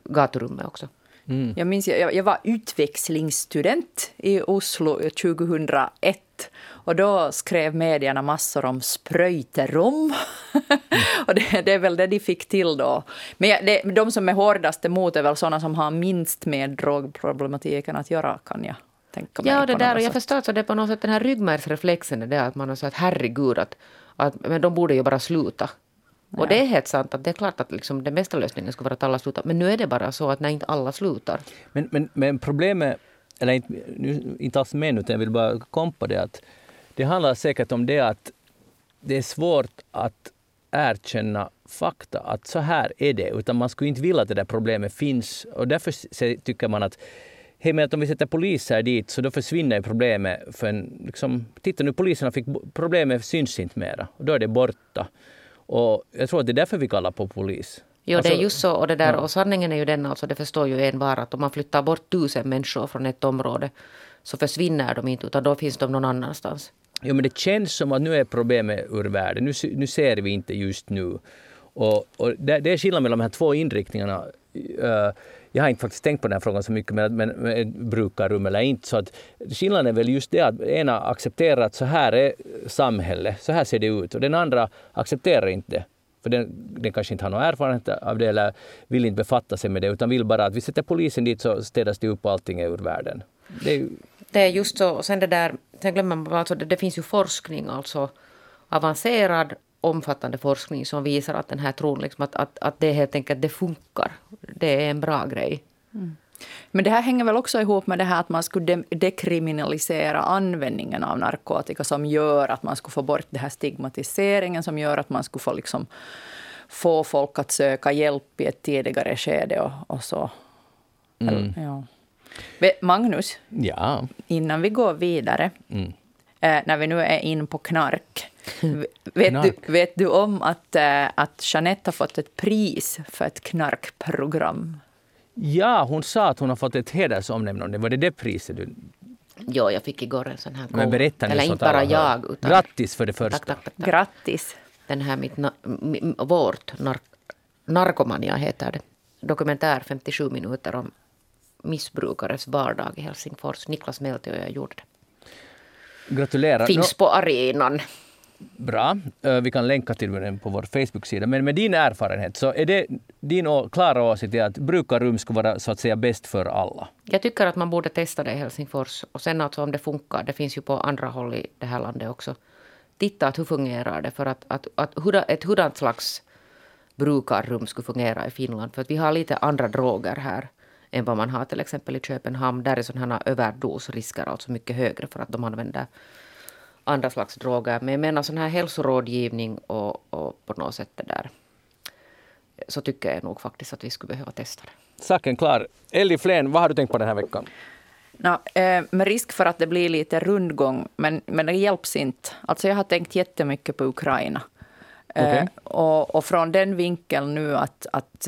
Speaker 2: gaturummet också.
Speaker 3: Mm. Jag minns, jag, jag var utväxlingsstudent i Oslo 2001. Och då skrev medierna massor om spröjterum. Mm. och det, det, är väl det de fick till då. Men det, de som är hårdast emot är väl sådana som har minst med drogproblematiken att göra, kan jag tänka mig.
Speaker 2: Ja, det där, och jag förstår att det är på något sätt den här ryggmärgsreflexen, är det att man har sagt herregud, att att, men de borde ju bara sluta. Och det är helt sant att det är klart att liksom den bästa lösningen skulle vara att alla slutar. Men nu är det bara så att när inte alla slutar.
Speaker 1: Men, men, men problemet, eller inte, nu, inte alls med utan jag vill bara kompa det att det handlar säkert om det att det är svårt att erkänna fakta, att så här är det. Utan man skulle inte vilja att det där problemet finns. Och därför tycker man att hej, men att om vi sätter poliser dit så då försvinner problemet. För en, liksom, titta nu, poliserna fick problemet syns inte mera och då är det borta. Och jag tror att det är därför vi kallar på polis.
Speaker 2: Jo, alltså, det är alltså, just så. Och, det där, ja. och sanningen är ju den, alltså, det förstår ju en var, att om man flyttar bort tusen människor från ett område så försvinner de inte, utan då finns de någon annanstans.
Speaker 1: Jo, men det känns som att nu är problemet ur världen. Nu, nu ser vi inte just nu. Och, och det, det, är skillnad mellan de här två inriktningarna. Uh, jag har inte faktiskt tänkt på den här frågan så mycket, men, men, men brukarrum eller inte. Så att skillnaden är väl just det att ena accepterar att så här är samhället, så här ser det ut. Och den andra accepterar inte det. För den, den kanske inte har någon erfarenhet av det eller vill inte befatta sig med det, utan vill bara att vi sätter polisen dit så städas det upp och allting är ur världen.
Speaker 2: Det är, ju... det är just så. Och sen det där, sen glömmer man alltså, det, det finns ju forskning, alltså avancerad omfattande forskning som visar att den här tron, liksom att, att, att det helt enkelt det funkar. Det är en bra grej. Mm.
Speaker 3: Men det här hänger väl också ihop med det här att man skulle dekriminalisera användningen av narkotika som gör att man skulle få bort den här stigmatiseringen som gör att man skulle få, liksom, få folk att söka hjälp i ett tidigare skede och, och så. Mm. Ja. Magnus,
Speaker 1: ja.
Speaker 3: innan vi går vidare, mm. eh, när vi nu är in på knark, vet, du, vet du om att, äh, att Jeanette har fått ett pris för ett knarkprogram?
Speaker 1: Ja, hon sa att hon har fått ett hedersomnämnande. Var det det priset du...
Speaker 2: Ja, jag fick igår en sån här
Speaker 1: Men berätta
Speaker 2: Eller inte bara jag.
Speaker 1: Utan... Grattis för det första. Tack, tack,
Speaker 3: tack, tack. Grattis.
Speaker 2: Den här mitt, vårt, nark, Narkomania heter det. Dokumentär 57 minuter om missbrukares vardag i Helsingfors. Niklas Melti och jag gjorde det.
Speaker 1: Gratulerar.
Speaker 2: Finns på arenan.
Speaker 1: Bra. Eh, vi kan länka till den på vår Facebook-sida. Men med din erfarenhet, så är det din klara åsikt att brukarrum skulle vara så att säga bäst för alla?
Speaker 2: Jag tycker att man borde testa det i Helsingfors. Och sen alltså om det funkar, det finns ju på andra håll i det här landet också. Titta att hur fungerar det för att, att, att ett hurdant slags brukarrum skulle fungera i Finland. För att vi har lite andra droger här än vad man har till exempel i Köpenhamn. Där är sådana överdosrisker alltså mycket högre för att de använder andra slags droger. Men jag menar sån här hälsorådgivning och, och på något sätt det där. Så tycker jag nog faktiskt att vi skulle behöva testa det.
Speaker 1: Saken klar. Ellie Flen, vad har du tänkt på den här veckan?
Speaker 3: No, eh, med risk för att det blir lite rundgång, men, men det hjälps inte. Alltså jag har tänkt jättemycket på Ukraina. Okay. Eh, och, och, från den vinkeln nu att, att,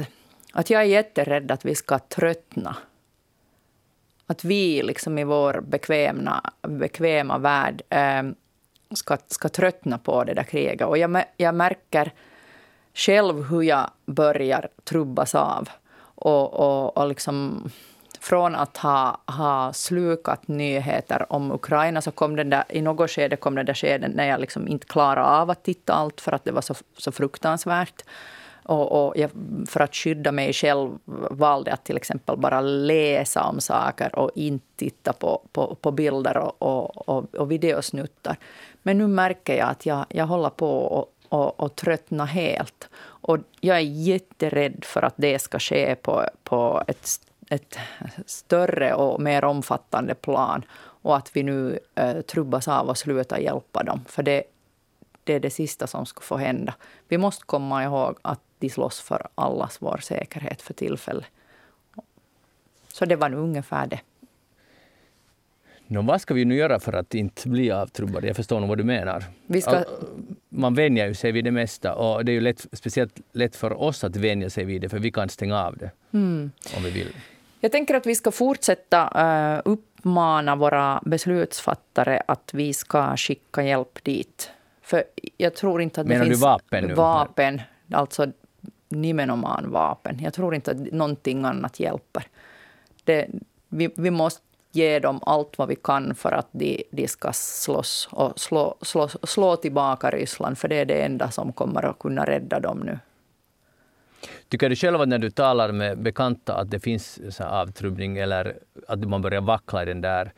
Speaker 3: att jag är jätterädd att vi ska tröttna. Att vi liksom i vår bekväma, bekväma värld eh, ska, ska tröttna på det där kriget. Och jag, jag märker själv hur jag börjar trubbas av. Och, och, och liksom, från att ha, ha slukat nyheter om Ukraina så kom den där, i något skede kom det där skedet när jag liksom inte klarade av att titta allt för att det var så, så fruktansvärt. Och, och jag, för att skydda mig själv valde att till exempel bara läsa om saker och inte titta på, på, på bilder och, och, och, och videosnuttar. Men nu märker jag att jag, jag håller på att och, och tröttna helt. Och jag är jätterädd för att det ska ske på, på ett, ett större och mer omfattande plan. Och att vi nu eh, trubbas av och slutar hjälpa dem. För det, det är det sista som ska få hända. Vi måste komma ihåg att de slåss för allas vår säkerhet för tillfället. Så det var nu ungefär det.
Speaker 1: No, vad ska vi nu göra för att inte bli avtrubbade? Jag förstår nog vad du menar. Vi ska... Man vänjer ju sig vid det mesta och det är ju lätt, speciellt lätt för oss att vänja sig vid det för vi kan stänga av det mm. om vi vill.
Speaker 3: Jag tänker att vi ska fortsätta uh, uppmana våra beslutsfattare att vi ska skicka hjälp dit. För jag tror inte att det
Speaker 1: Menar
Speaker 3: finns
Speaker 1: du vapen nu?
Speaker 3: Vapen, alltså nimenomaan vapen. Jag tror inte att någonting annat hjälper. Det, vi, vi måste ge dem allt vad vi kan för att de, de ska slåss och slå, slå, slå tillbaka Ryssland, för det är det enda som kommer att kunna rädda dem nu.
Speaker 1: Tycker du själv att när du talar med bekanta att det finns så avtrubbning eller att man börjar vackla i den där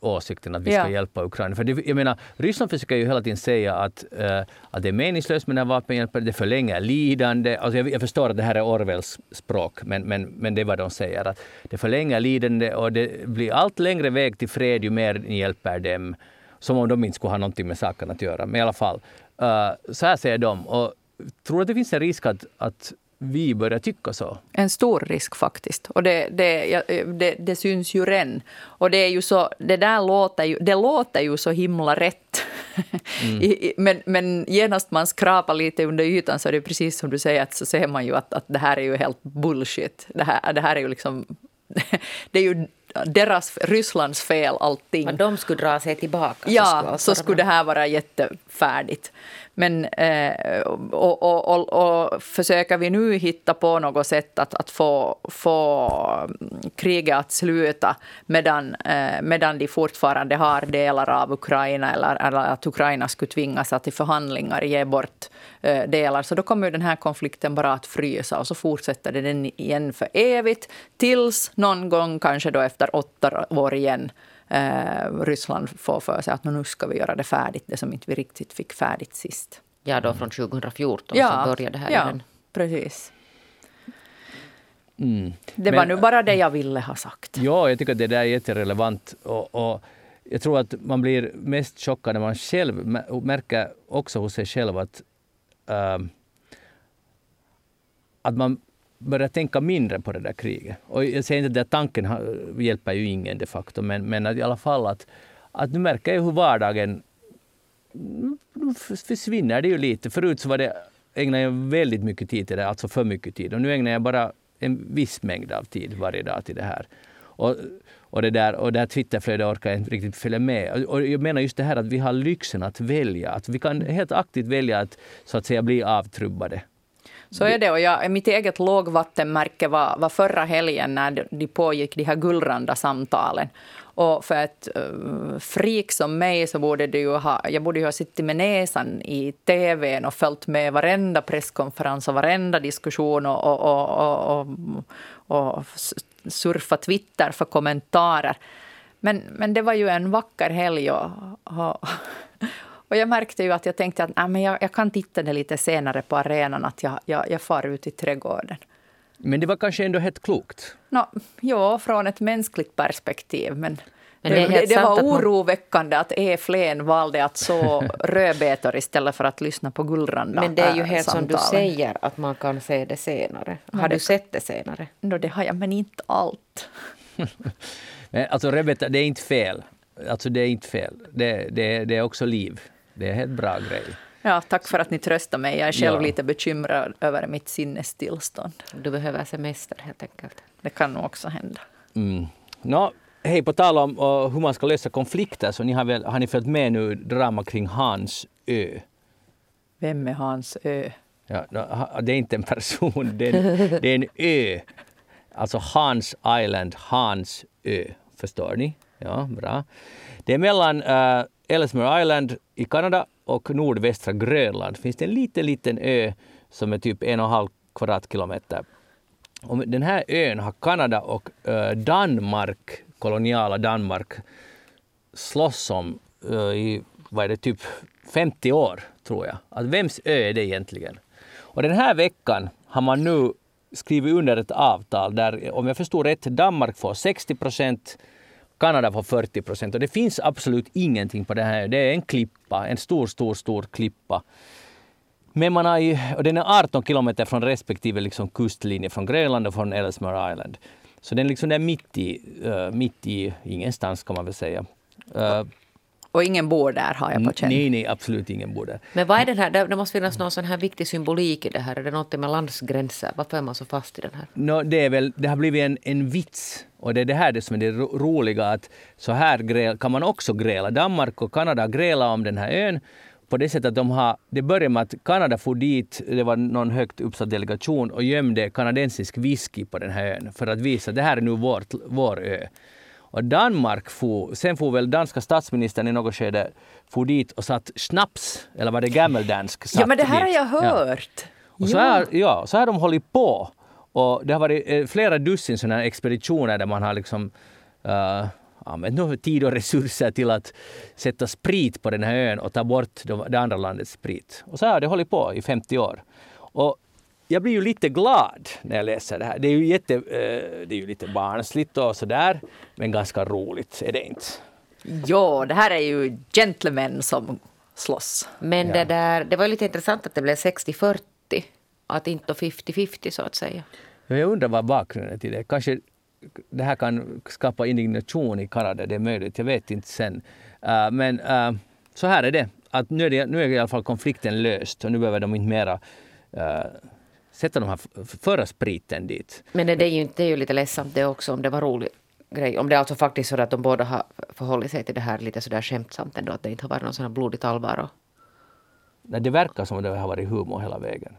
Speaker 1: åsikten att vi ska ja. hjälpa Ukraina. För det, jag menar, Ryssland försöker ju hela tiden säga att, uh, att det är meningslöst med den här vapenhjälpen, det förlänger lidande. Alltså jag, jag, förstår att det här är Orwells språk, men, men, men det är vad de säger. Att det förlänger lidande och det blir allt längre väg till fred ju mer ni hjälper dem. Som om de inte skulle ha någonting med saken att göra. Men i alla fall, uh, så här säger de. Och tror att det finns en risk att, att vi börjar tycka så.
Speaker 3: En stor risk faktiskt. Och det, det, det, det syns ju redan. Och det är ju så, det där låter ju, det låter ju så himla rätt. Mm. men, men genast man skrapar lite under ytan så är det precis som du säger, att så ser man ju att, att det här är ju helt bullshit. Det här, det här är ju liksom... det är ju deras, Rysslands fel allting.
Speaker 2: Men de skulle dra sig tillbaka.
Speaker 3: Ja, så skulle, så skulle det här vara jättefärdigt. Men, eh, och, och, och, och, försöker vi nu hitta på något sätt att, att få, få mm, kriget att sluta medan, eh, medan de fortfarande har delar av Ukraina eller, eller att Ukraina skulle tvingas att i förhandlingar ge bort eh, delar, så då kommer den här konflikten bara att frysa och så fortsätter den igen för evigt tills någon gång, kanske då efter åtta år igen, eh, Ryssland får för sig att nu ska vi göra det färdigt, det som inte vi riktigt fick färdigt sist.
Speaker 2: Ja, då från 2014 ja, så började det här
Speaker 3: ja, igen. precis. Mm. Det Men, var nu bara det jag ville ha sagt.
Speaker 1: Ja, jag tycker att det där är jätterelevant. Och, och jag tror att man blir mest chockad när man själv märker också hos sig själv att, uh, att man börja tänka mindre på det där kriget. Och jag säger inte att tanken hjälper ju ingen de facto, men, men att i alla fall att, att nu märker jag hur vardagen nu försvinner det ju lite. Förut så var det, ägnade jag väldigt mycket tid till det, alltså för mycket tid. Och nu ägnar jag bara en viss mängd av tid varje dag till det här. Och, och det där, och det här Twitterflödet orkar jag inte riktigt följa med. Och jag menar just det här att vi har lyxen att välja. Att vi kan helt aktivt välja att så att säga bli avtrubbade.
Speaker 3: Så är det. Och jag, mitt eget lågvattenmärke var, var förra helgen när de pågick de här gullranda samtalen. Och för ett uh, eh, freak som mig så borde det ju ha, jag borde ju ha suttit med näsan i tvn och följt med varenda presskonferens och varenda diskussion och, och, och, och, och surfa Twitter för kommentarer. Men, men det var ju en vacker helg och, och och jag märkte ju att jag tänkte att nej, men jag, jag kan titta det lite senare på arenan, att jag, jag, jag far ut i trädgården.
Speaker 1: Men det var kanske ändå helt klokt?
Speaker 3: No, ja, från ett mänskligt perspektiv. Men, men det, det, det var oroväckande att E. Flen valde att så rödbetor istället för att lyssna på Gullranda
Speaker 2: Men det är ju helt samtalen. som du säger, att man kan se det senare. Har men du det, sett det senare?
Speaker 3: No, det har jag, men inte allt.
Speaker 1: men alltså rödbetor, det är inte fel. Alltså det är inte fel. Det, det, det är också liv. Det är en helt bra grej.
Speaker 3: Ja, tack för att ni tröstar mig. Jag är själv ja. lite bekymrad över mitt sinnestillstånd.
Speaker 2: Du behöver semester helt enkelt.
Speaker 3: Det kan nog också hända.
Speaker 1: Mm. Nå, hej, på tal om uh, hur man ska lösa konflikter så ni har, väl, har ni följt med nu drama kring Hans ö?
Speaker 3: Vem är Hans ö?
Speaker 1: Ja, det är inte en person, det är en, det är en ö. Alltså Hans Island, Hans ö. Förstår ni? Ja, bra. Det är mellan uh, Ellesmere Island i Kanada och nordvästra Grönland finns det en liten, liten ö som är typ en och en halv kvadratkilometer. Och den här ön har Kanada och Danmark, koloniala Danmark, slåss om i vad är det, typ 50 år, tror jag. Att vems ö är det egentligen? Och den här veckan har man nu skrivit under ett avtal där, om jag förstår rätt, Danmark får 60 procent, Kanada får 40 procent. Och det finns absolut ingenting på det här. Det är en klippa, en stor, stor, stor klippa. Men man har ju, och den är 18 kilometer från respektive liksom kustlinje från Grönland och från Ellesmere Island. Så den är liksom är mitt i, uh, mitt i ingenstans kan man väl säga. Uh,
Speaker 3: och ingen bor där har jag på känn.
Speaker 1: Nej, nej, absolut ingen bor där.
Speaker 2: Men vad är den här, det måste finnas någon sån här viktig symbolik i det här. Är det något med landsgränser? Varför är man så fast i den här?
Speaker 1: No, det, är väl, det har blivit en, en vits. Och det är det här det som är det roliga att så här gräl, kan man också gräla. Danmark och Kanada grälar om den här ön på det sättet att de har, det började med att Kanada for dit, det var någon högt uppsatt delegation och gömde kanadensisk whisky på den här ön för att visa att det här är nu vårt, vår ö. Och Danmark for, sen får väl danska statsministern i något skede for dit och satt snaps, eller var det gammeldansk?
Speaker 3: Ja men det här dit. har jag hört. Ja.
Speaker 1: Och så, här, ja, så har de hållit på. Och det har varit eh, flera dussin sådana expeditioner där man har liksom uh, använt tid och resurser till att sätta sprit på den här ön och ta bort det andra landets sprit. Och så har det hållit på i 50 år. Och jag blir ju lite glad när jag läser det här. Det är ju, jätte, eh, det är ju lite barnsligt och sådär, men ganska roligt är det inte.
Speaker 3: Ja, det här är ju gentlemen som slåss.
Speaker 2: Men ja. det, där, det var lite intressant att det blev 60-40, att inte 50-50 så att säga.
Speaker 1: Ja, jag undrar vad bakgrunden till det Kanske det här kan skapa indignation i Kanada, det är möjligt, jag vet inte sen. Uh, men uh, så här är det, att nu är, det, nu är i alla fall konflikten löst och nu behöver de inte mera sätta de här förra spriten dit.
Speaker 2: Men det är ju, det är ju lite ledsamt det också om det var roligt grej. Om det är alltså faktiskt så att de båda har förhållit sig till det här lite sådär skämtsamt ändå, att det inte har varit någon sån här blodigt allvar. Och...
Speaker 1: Nej, det verkar som att det har varit humor hela vägen.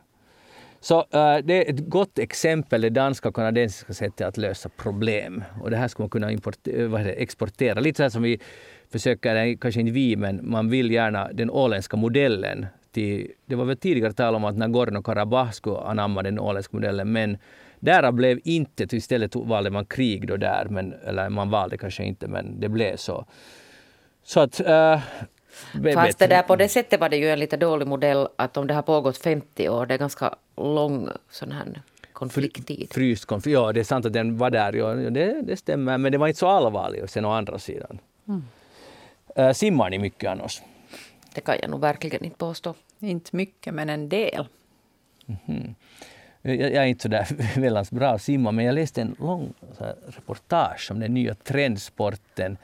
Speaker 1: Så uh, det är ett gott exempel, det danska och kanadensiska sättet att lösa problem. Och det här ska man kunna importera, exportera. Lite så här som vi försöker, kanske inte vi, men man vill gärna den åländska modellen till, det var väl tidigare tal om att Nagorno-Karabach skulle anamma den åländska modellen, men därav blev inte, istället valde man krig då där, men, eller man valde kanske inte, men det blev så. Så att... Äh,
Speaker 2: Fast det där, på det sättet var det ju en lite dålig modell att om det har pågått 50 år, det är ganska lång sån här konflikttid.
Speaker 1: Fryst konflikt, ja det är sant att den var där, ja, det, det stämmer, men det var inte så allvarligt sen å andra sidan. Mm. Äh, simmar ni mycket annars?
Speaker 2: Det kan jag nog verkligen inte påstå.
Speaker 3: Inte mycket, men en del.
Speaker 1: Mm -hmm. jag, jag, är inte så där väldigt bra att simma, men jag läste en lång reportage om den nya trendsporten,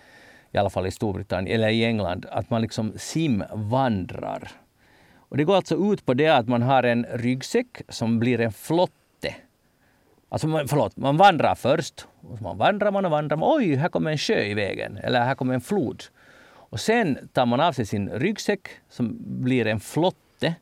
Speaker 1: i alla fall i Storbritannien, eller i England, att man liksom simvandrar. Och det går alltså ut på det att man har en ryggsäck som blir en flotte. Alltså, man, förlåt, man vandrar först. Och man vandrar man och vandrar. Man, Oj, här kommer en sjö i vägen. Eller här kommer en flod. Och sen tar man av sig sin ryggsäck som blir en flotte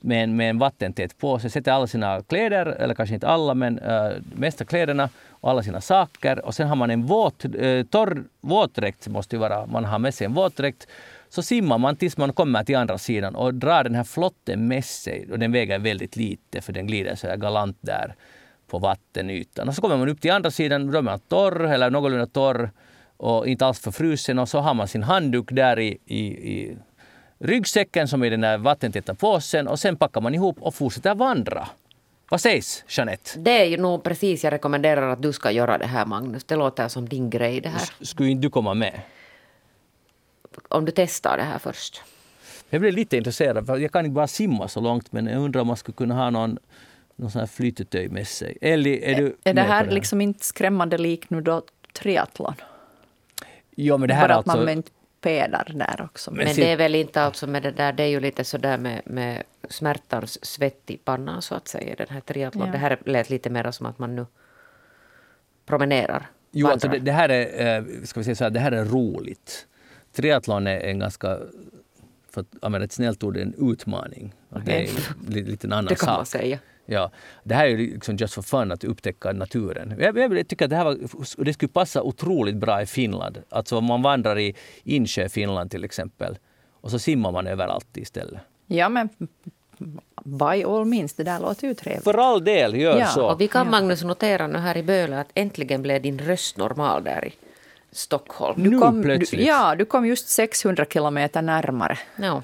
Speaker 1: med en, med en vattentät påse, sätter alla sina kläder, eller kanske inte alla, men äh, mesta kläderna och alla sina saker. Och sen har man en våt, äh, torr våtdräkt, måste ju vara, man har med sig en våtdräkt. Så simmar man tills man kommer till andra sidan och drar den här flotten med sig. Och den väger väldigt lite för den glider så galant där på vattenytan. Och så kommer man upp till andra sidan, då är man torr eller någorlunda torr och inte alls för frusen och så har man sin handduk där i, i, i ryggsäcken som är den där vattentäta påsen och sen packar man ihop och fortsätter vandra. Vad sägs Jeanette?
Speaker 2: Det är ju nog precis jag rekommenderar att du ska göra det här Magnus. Det låter som din grej det här.
Speaker 1: Skulle inte du komma med?
Speaker 2: Om du testar det här först.
Speaker 1: Jag blir lite intresserad, för jag kan inte bara simma så långt men jag undrar om man skulle kunna ha någon, någon sån här flytetöj med sig. Ellie, är, du
Speaker 3: är det här, det här liksom inte skrämmande lik nu då triathlon?
Speaker 1: Jo, men det här
Speaker 3: Bara
Speaker 1: alltså...
Speaker 3: att man alltså... pedar där också.
Speaker 2: Men, men det är väl inte alltså med det där, det är ju lite sådär med, med smärtans svett i pannan så att säga, den här triathlon. Ja. Det här lät lite mer som att man nu promenerar.
Speaker 1: Jo, alltså det, det här är, eh, ska vi säga så här, det här är roligt. Triathlon är en ganska, för att använda ett snällt ord, en utmaning. Och Det är lite en annan
Speaker 2: Det kan man
Speaker 1: sak.
Speaker 2: säga.
Speaker 1: Ja, det här är liksom just for fun att upptäcka naturen. Jag, jag tycker att det här var, det skulle passa otroligt bra i Finland. Alltså om man vandrar i Insjö, Finland till exempel, och så simmar man överallt istället.
Speaker 3: Ja, men by all means, det där låter ju trevligt.
Speaker 1: För all del, gör
Speaker 3: Ja.
Speaker 1: så.
Speaker 2: Och vi kan. Magnus notera nu här i Böle att äntligen blev din röst normal där i Stockholm.
Speaker 1: Nu
Speaker 3: kom,
Speaker 1: plötsligt.
Speaker 3: Du, ja, du kom just 600 kilometer närmare.
Speaker 2: Ja.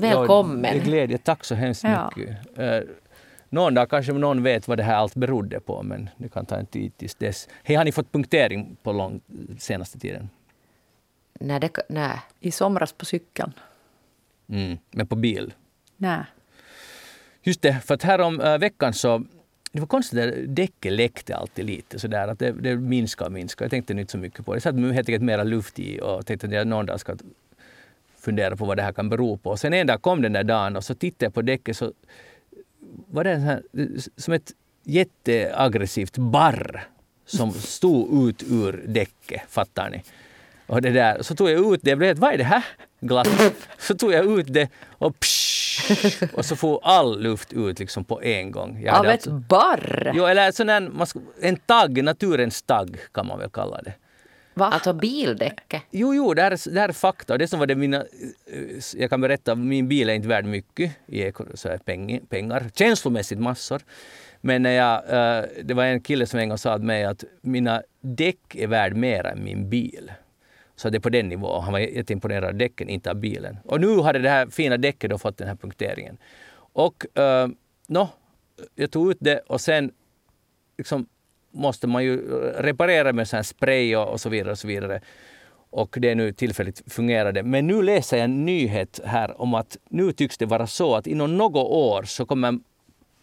Speaker 2: Välkommen.
Speaker 1: Ja, det glädje. Tack så hemskt
Speaker 3: Ja.
Speaker 1: mycket. Eh, någon dag kanske någon vet vad det här allt berodde på, men det kan ta en tid tills dess. Hej, har ni fått punktering på lång, senaste tiden?
Speaker 2: Nej, det, nej.
Speaker 3: I somras på cykeln.
Speaker 1: Mm, men på bil?
Speaker 3: Nej.
Speaker 1: Just det, för att här om äh, veckan så det var konstigt, att däcket läckte alltid lite sådär, att det, det minskar och minskar. Jag tänkte inte så mycket på det. Jag satt helt enkelt mera luft i och tänkte att jag någon dag ska fundera på vad det här kan bero på. Sen en dag kom den där dagen och så tittade jag på däcket så var det här, som ett jätteaggressivt barr som stod ut ur däcket, fattar ni? Och det där, så tog jag ut det, jag blev helt, vad är det här? Glatt. Så tog jag ut det och psh, och så får all luft ut liksom på en gång.
Speaker 3: Av ett barr?
Speaker 1: Jo, eller sån där, en tagg, naturens tagg kan man väl kalla det.
Speaker 3: Va?
Speaker 2: Alltså bildäcket.
Speaker 1: Jo, jo, det här, är, det här är fakta. Det som var det mina... eh, Jag kan berätta, min bil är inte värd mycket i eko- så här peng, pengar. Känslomässigt massor. Men när jag, eh, det var en kille som en gång sa till mig att mina däck är värd mer än min bil. Så det är på den nivån. Han var jätteimponerad av däcken, inte av bilen. Och nu hade det här fina däcket då fått den här punkteringen. Och uh, no, jag tog ut det och sen liksom måste man ju reparera med sån spray och, och så vidare. Och så vidare. Och det är nu tillfälligt fungerade. Men nu läser jag en nyhet här om att nu tycks det vara så att inom något år så kommer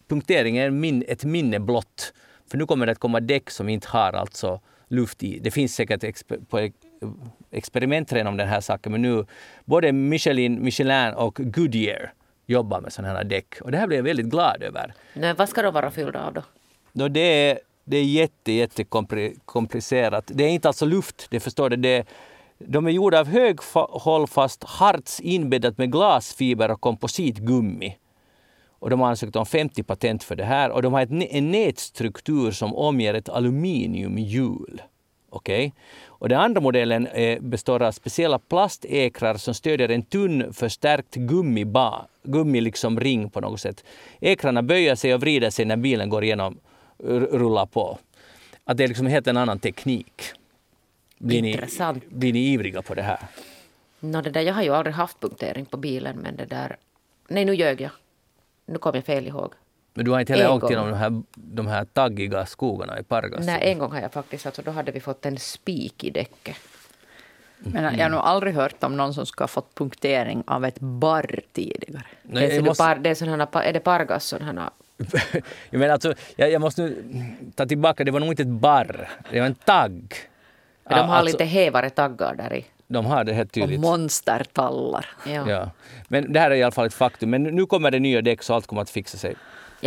Speaker 1: punkteringen min, ett minne blott. För nu kommer det att komma däck som inte har alltså luft i. Det finns säkert exper, på ex- experiment redan om den här saken men nu både Michelin, Michelin och Goodyear jobbar med sådana här däck. Och det här blir jag väldigt glad över.
Speaker 2: Nej, vad ska de vara fyllda av då?
Speaker 1: Då det är, det är jätte, jätte komplicerat. Det är inte alltså luft, det förstår du. Det, de är gjorda av höghållfast harts inbäddat med glasfiber och kompositgummi. Och de har ansökt om 50 patent för det här och de har ett, en nätstruktur som omger ett aluminiumhjul. Okej? Och den andra modellen eh, består av speciella plastekrar som stödjer en tunn förstärkt gummiba, gummi liksom ring på något sätt. Ekrarna böjer sig och vrider sig när bilen går igenom, rullar på. Att det är liksom helt en annan teknik. Blir ni,
Speaker 2: Intressant.
Speaker 1: blir ni ivriga på det här?
Speaker 2: Nå, det där, jag har ju aldrig haft punktering på bilen, men det där... Nej, nu ljög jag. Nu kom jag fel ihåg.
Speaker 1: Men du har inte heller
Speaker 2: En
Speaker 1: åkt genom de här, de här taggiga skogarna i Pargas?
Speaker 2: Nej, en gång har jag faktiskt, alltså då hade vi fått en spik i däcket.
Speaker 3: Men jag har nog aldrig hört om någon som ska ha fått punktering av ett barr tidigare.
Speaker 1: Nej,
Speaker 2: det är,
Speaker 1: måste-
Speaker 2: par, det är, sådana, är det Pargas sådana...
Speaker 1: jag, menar alltså, jag, jag måste nu ta tillbaka, det var nog inte ett barr, det var en tagg.
Speaker 2: De har
Speaker 1: alltså,
Speaker 2: lite hävare taggar där i.
Speaker 1: De har det helt
Speaker 3: Och
Speaker 1: tydligt.
Speaker 3: monstertallar.
Speaker 2: Ja. Ja.
Speaker 1: Ja. Men det här är i alla fall ett faktum. Men nu kommer det nya däck så allt kommer att fixa sig.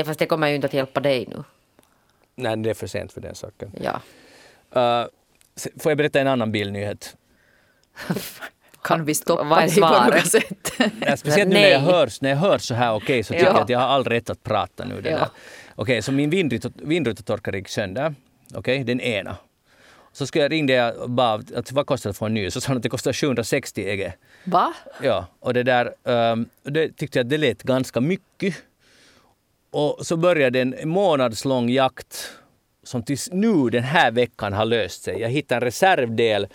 Speaker 2: fast det kommer ju inte att hjälpa dig nu.
Speaker 1: Nej, det är för sent för den saken.
Speaker 2: Ja.
Speaker 1: Uh, får jag berätta en annan bilnyhet?
Speaker 3: Kan vi stoppa
Speaker 2: Vad är
Speaker 3: dig på något sätt?
Speaker 1: Ja, speciellt nu när jag,
Speaker 2: Nej.
Speaker 1: hör, när jag hör så här okej så tycker
Speaker 2: Ja.
Speaker 1: jag att jag har all rätt att prata nu. Det
Speaker 2: Ja.
Speaker 1: Okej, så min vindrut- vindrutetorkare gick sönder. Okej, den ena. Så skulle jag ringde jag och bara att vad kostar det att få en ny? Så sa han att det kostar 760 EG.
Speaker 3: Va?
Speaker 1: Ja, och det där um, det tyckte jag att det lät ganska mycket. Och så började en månadslång jakt som tills nu den här veckan har löst sig. Jag hittade en reservdel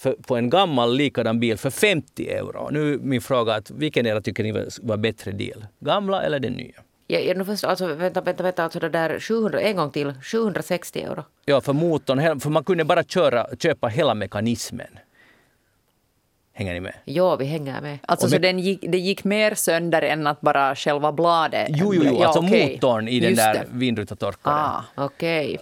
Speaker 1: för, på en gammal likadan bil för 50 euro. Nu är min fråga att vilken era tycker ni var- bättre deal? Gamla eller den nya?
Speaker 2: Jag, jag, nu först, alltså, vänta, vänta, vänta, alltså det där 700, en gång till, 760 euro.
Speaker 1: Ja, för motorn, för man kunde bara köra, köpa hela mekanismen. Hänger ni med?
Speaker 2: Ja, vi hänger med.
Speaker 3: Alltså
Speaker 1: Och
Speaker 3: så
Speaker 1: med-
Speaker 3: den gick, det gick mer sönder än att bara själva bladet?
Speaker 1: Jo, jo, jo,
Speaker 3: Ja,
Speaker 1: alltså
Speaker 3: okej.
Speaker 1: motorn i den
Speaker 3: Just
Speaker 1: där vindrutetorkaren.
Speaker 3: Ah.
Speaker 2: Okej.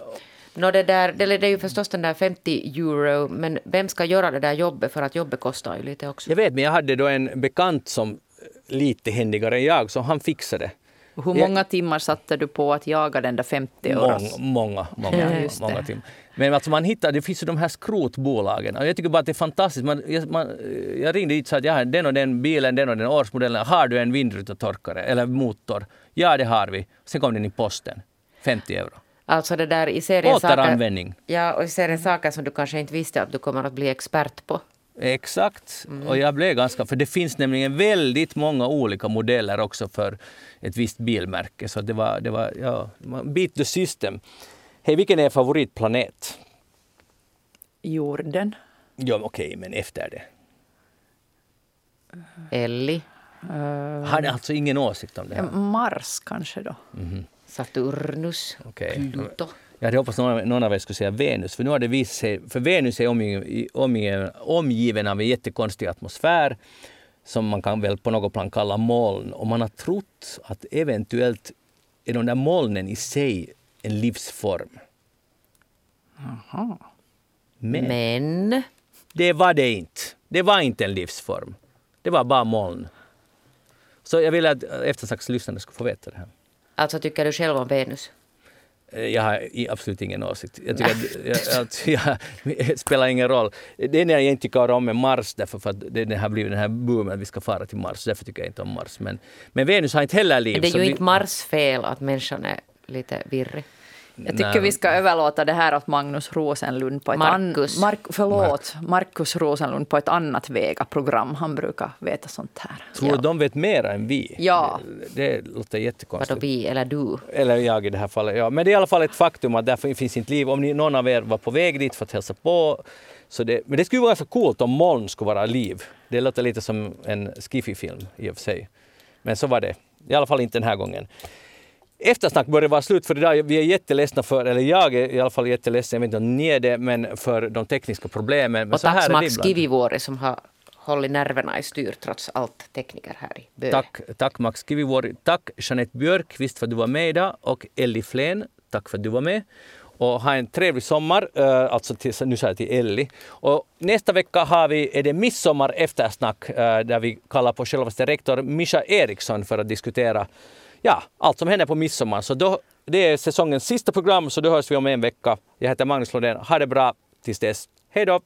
Speaker 2: Nå, det, där, det, det är ju förstås den där 50 euro, men vem ska göra det där jobbet? För att jobbet kostar ju lite också.
Speaker 1: Jag vet, men jag hade då en bekant som lite händigare än jag, så han fixade.
Speaker 3: Hur många timmar satte du på att jaga den där 50 euros?
Speaker 1: Många, många, många,
Speaker 3: just
Speaker 1: många
Speaker 3: det.
Speaker 1: timmar. Men alltså man hittar, det finns ju de här skrotbolagen. Och jag tycker bara att det är fantastiskt. Man, jag, man, jag ringde dit och sa att jag har den och den bilen, den och den årsmodellen. Har du en vindrutetorkare eller motor? Ja, det har vi. Sen kom den i posten. 50 euro.
Speaker 2: Alltså det där i serien saker,
Speaker 1: Återanvändning.
Speaker 2: ja, och i serien saker som du kanske inte visste att du kommer att bli expert på.
Speaker 1: Exakt. Och jag blev ganska... För det finns nämligen väldigt många olika modeller också för ett visst bilmärke. Så det var... Det var ja, beat the system. Hej, vilken är favoritplanet?
Speaker 3: Jorden.
Speaker 1: Ja, okej, men efter det.
Speaker 2: Ellie,
Speaker 1: Har ni alltså ingen åsikt om det här?
Speaker 3: Mars kanske då.
Speaker 2: Saturnus,
Speaker 1: Okej.
Speaker 2: Pluto.
Speaker 1: Jag hade hoppats någon, någon av er skulle säga Venus, för nu har det visat sig... För Venus är omgiven, omgiven, omgiven av en jättekonstig atmosfär som man kan väl på något plan kalla moln. Och man har trott att eventuellt är de där molnen i sig en livsform. Men
Speaker 2: Men
Speaker 1: det var det inte. Det var inte en livsform. Det var bara moln. Så jag vill att eftersnackslyssnarna ska få veta det här.
Speaker 2: Alltså tycker du själv om Venus?
Speaker 1: Eh, Jag har absolut ingen åsikt. Jag tycker att, jag, att jag, det spelar ingen roll. Det enda jag inte tycker om är Mars, därför för att det har blivit den här boomen att vi ska fara till Mars. Därför tycker jag inte om Mars. Men, men Venus har inte heller liv.
Speaker 2: Det är ju
Speaker 1: vi-
Speaker 2: inte Mars fel att människan är lite virrig.
Speaker 3: Jag tycker
Speaker 1: Nej.
Speaker 3: vi ska överlåta det här åt Magnus Rosenlund på ett
Speaker 2: Marcus.
Speaker 3: an- Mark, förlåt, Markus Rosenlund på ett annat Vega-program. Han brukar veta sånt här.
Speaker 1: Tror
Speaker 2: Ja.
Speaker 1: de vet mer än vi?
Speaker 3: Ja.
Speaker 1: Det, det låter
Speaker 2: Vadå
Speaker 1: jättekonstigt.
Speaker 2: vi eller du?
Speaker 1: Eller jag i det här fallet. Ja. Men det är i alla fall ett faktum att där finns inte liv. Om ni, någon av er var på väg dit för att hälsa på. Så det, men det skulle vara så coolt om moln skulle vara liv. Det låter lite som en skiffy-film i och för sig. Men så var det. I alla fall inte den här gången. Eftersnack börjar vara slut för idag. Vi är jätteledsna för, eller jag är i alla fall jätteledsen, jag vet inte om ni är det, men för de tekniska problemen. Men
Speaker 2: Och tack Max. Kivivuori som har hållit nerverna i styr trots allt tekniker här i Böle.
Speaker 1: Tack, tack Max Kivivuori. Tack Jeanette Björkqvist för att du var med idag och Elli Flen, tack för att du var med. Och ha en trevlig sommar, eh, alltså till, nu säger jag till Elli. Och nästa vecka har vi, är det midsommar eftersnack eh, där vi kallar på självaste rektor Mischa Eriksson för att diskutera ja, allt som händer på midsommar. Så då, det är säsongens sista program så då hörs vi om en vecka. Jag heter Magnus Lodén. Ha det bra tills dess. Hej då!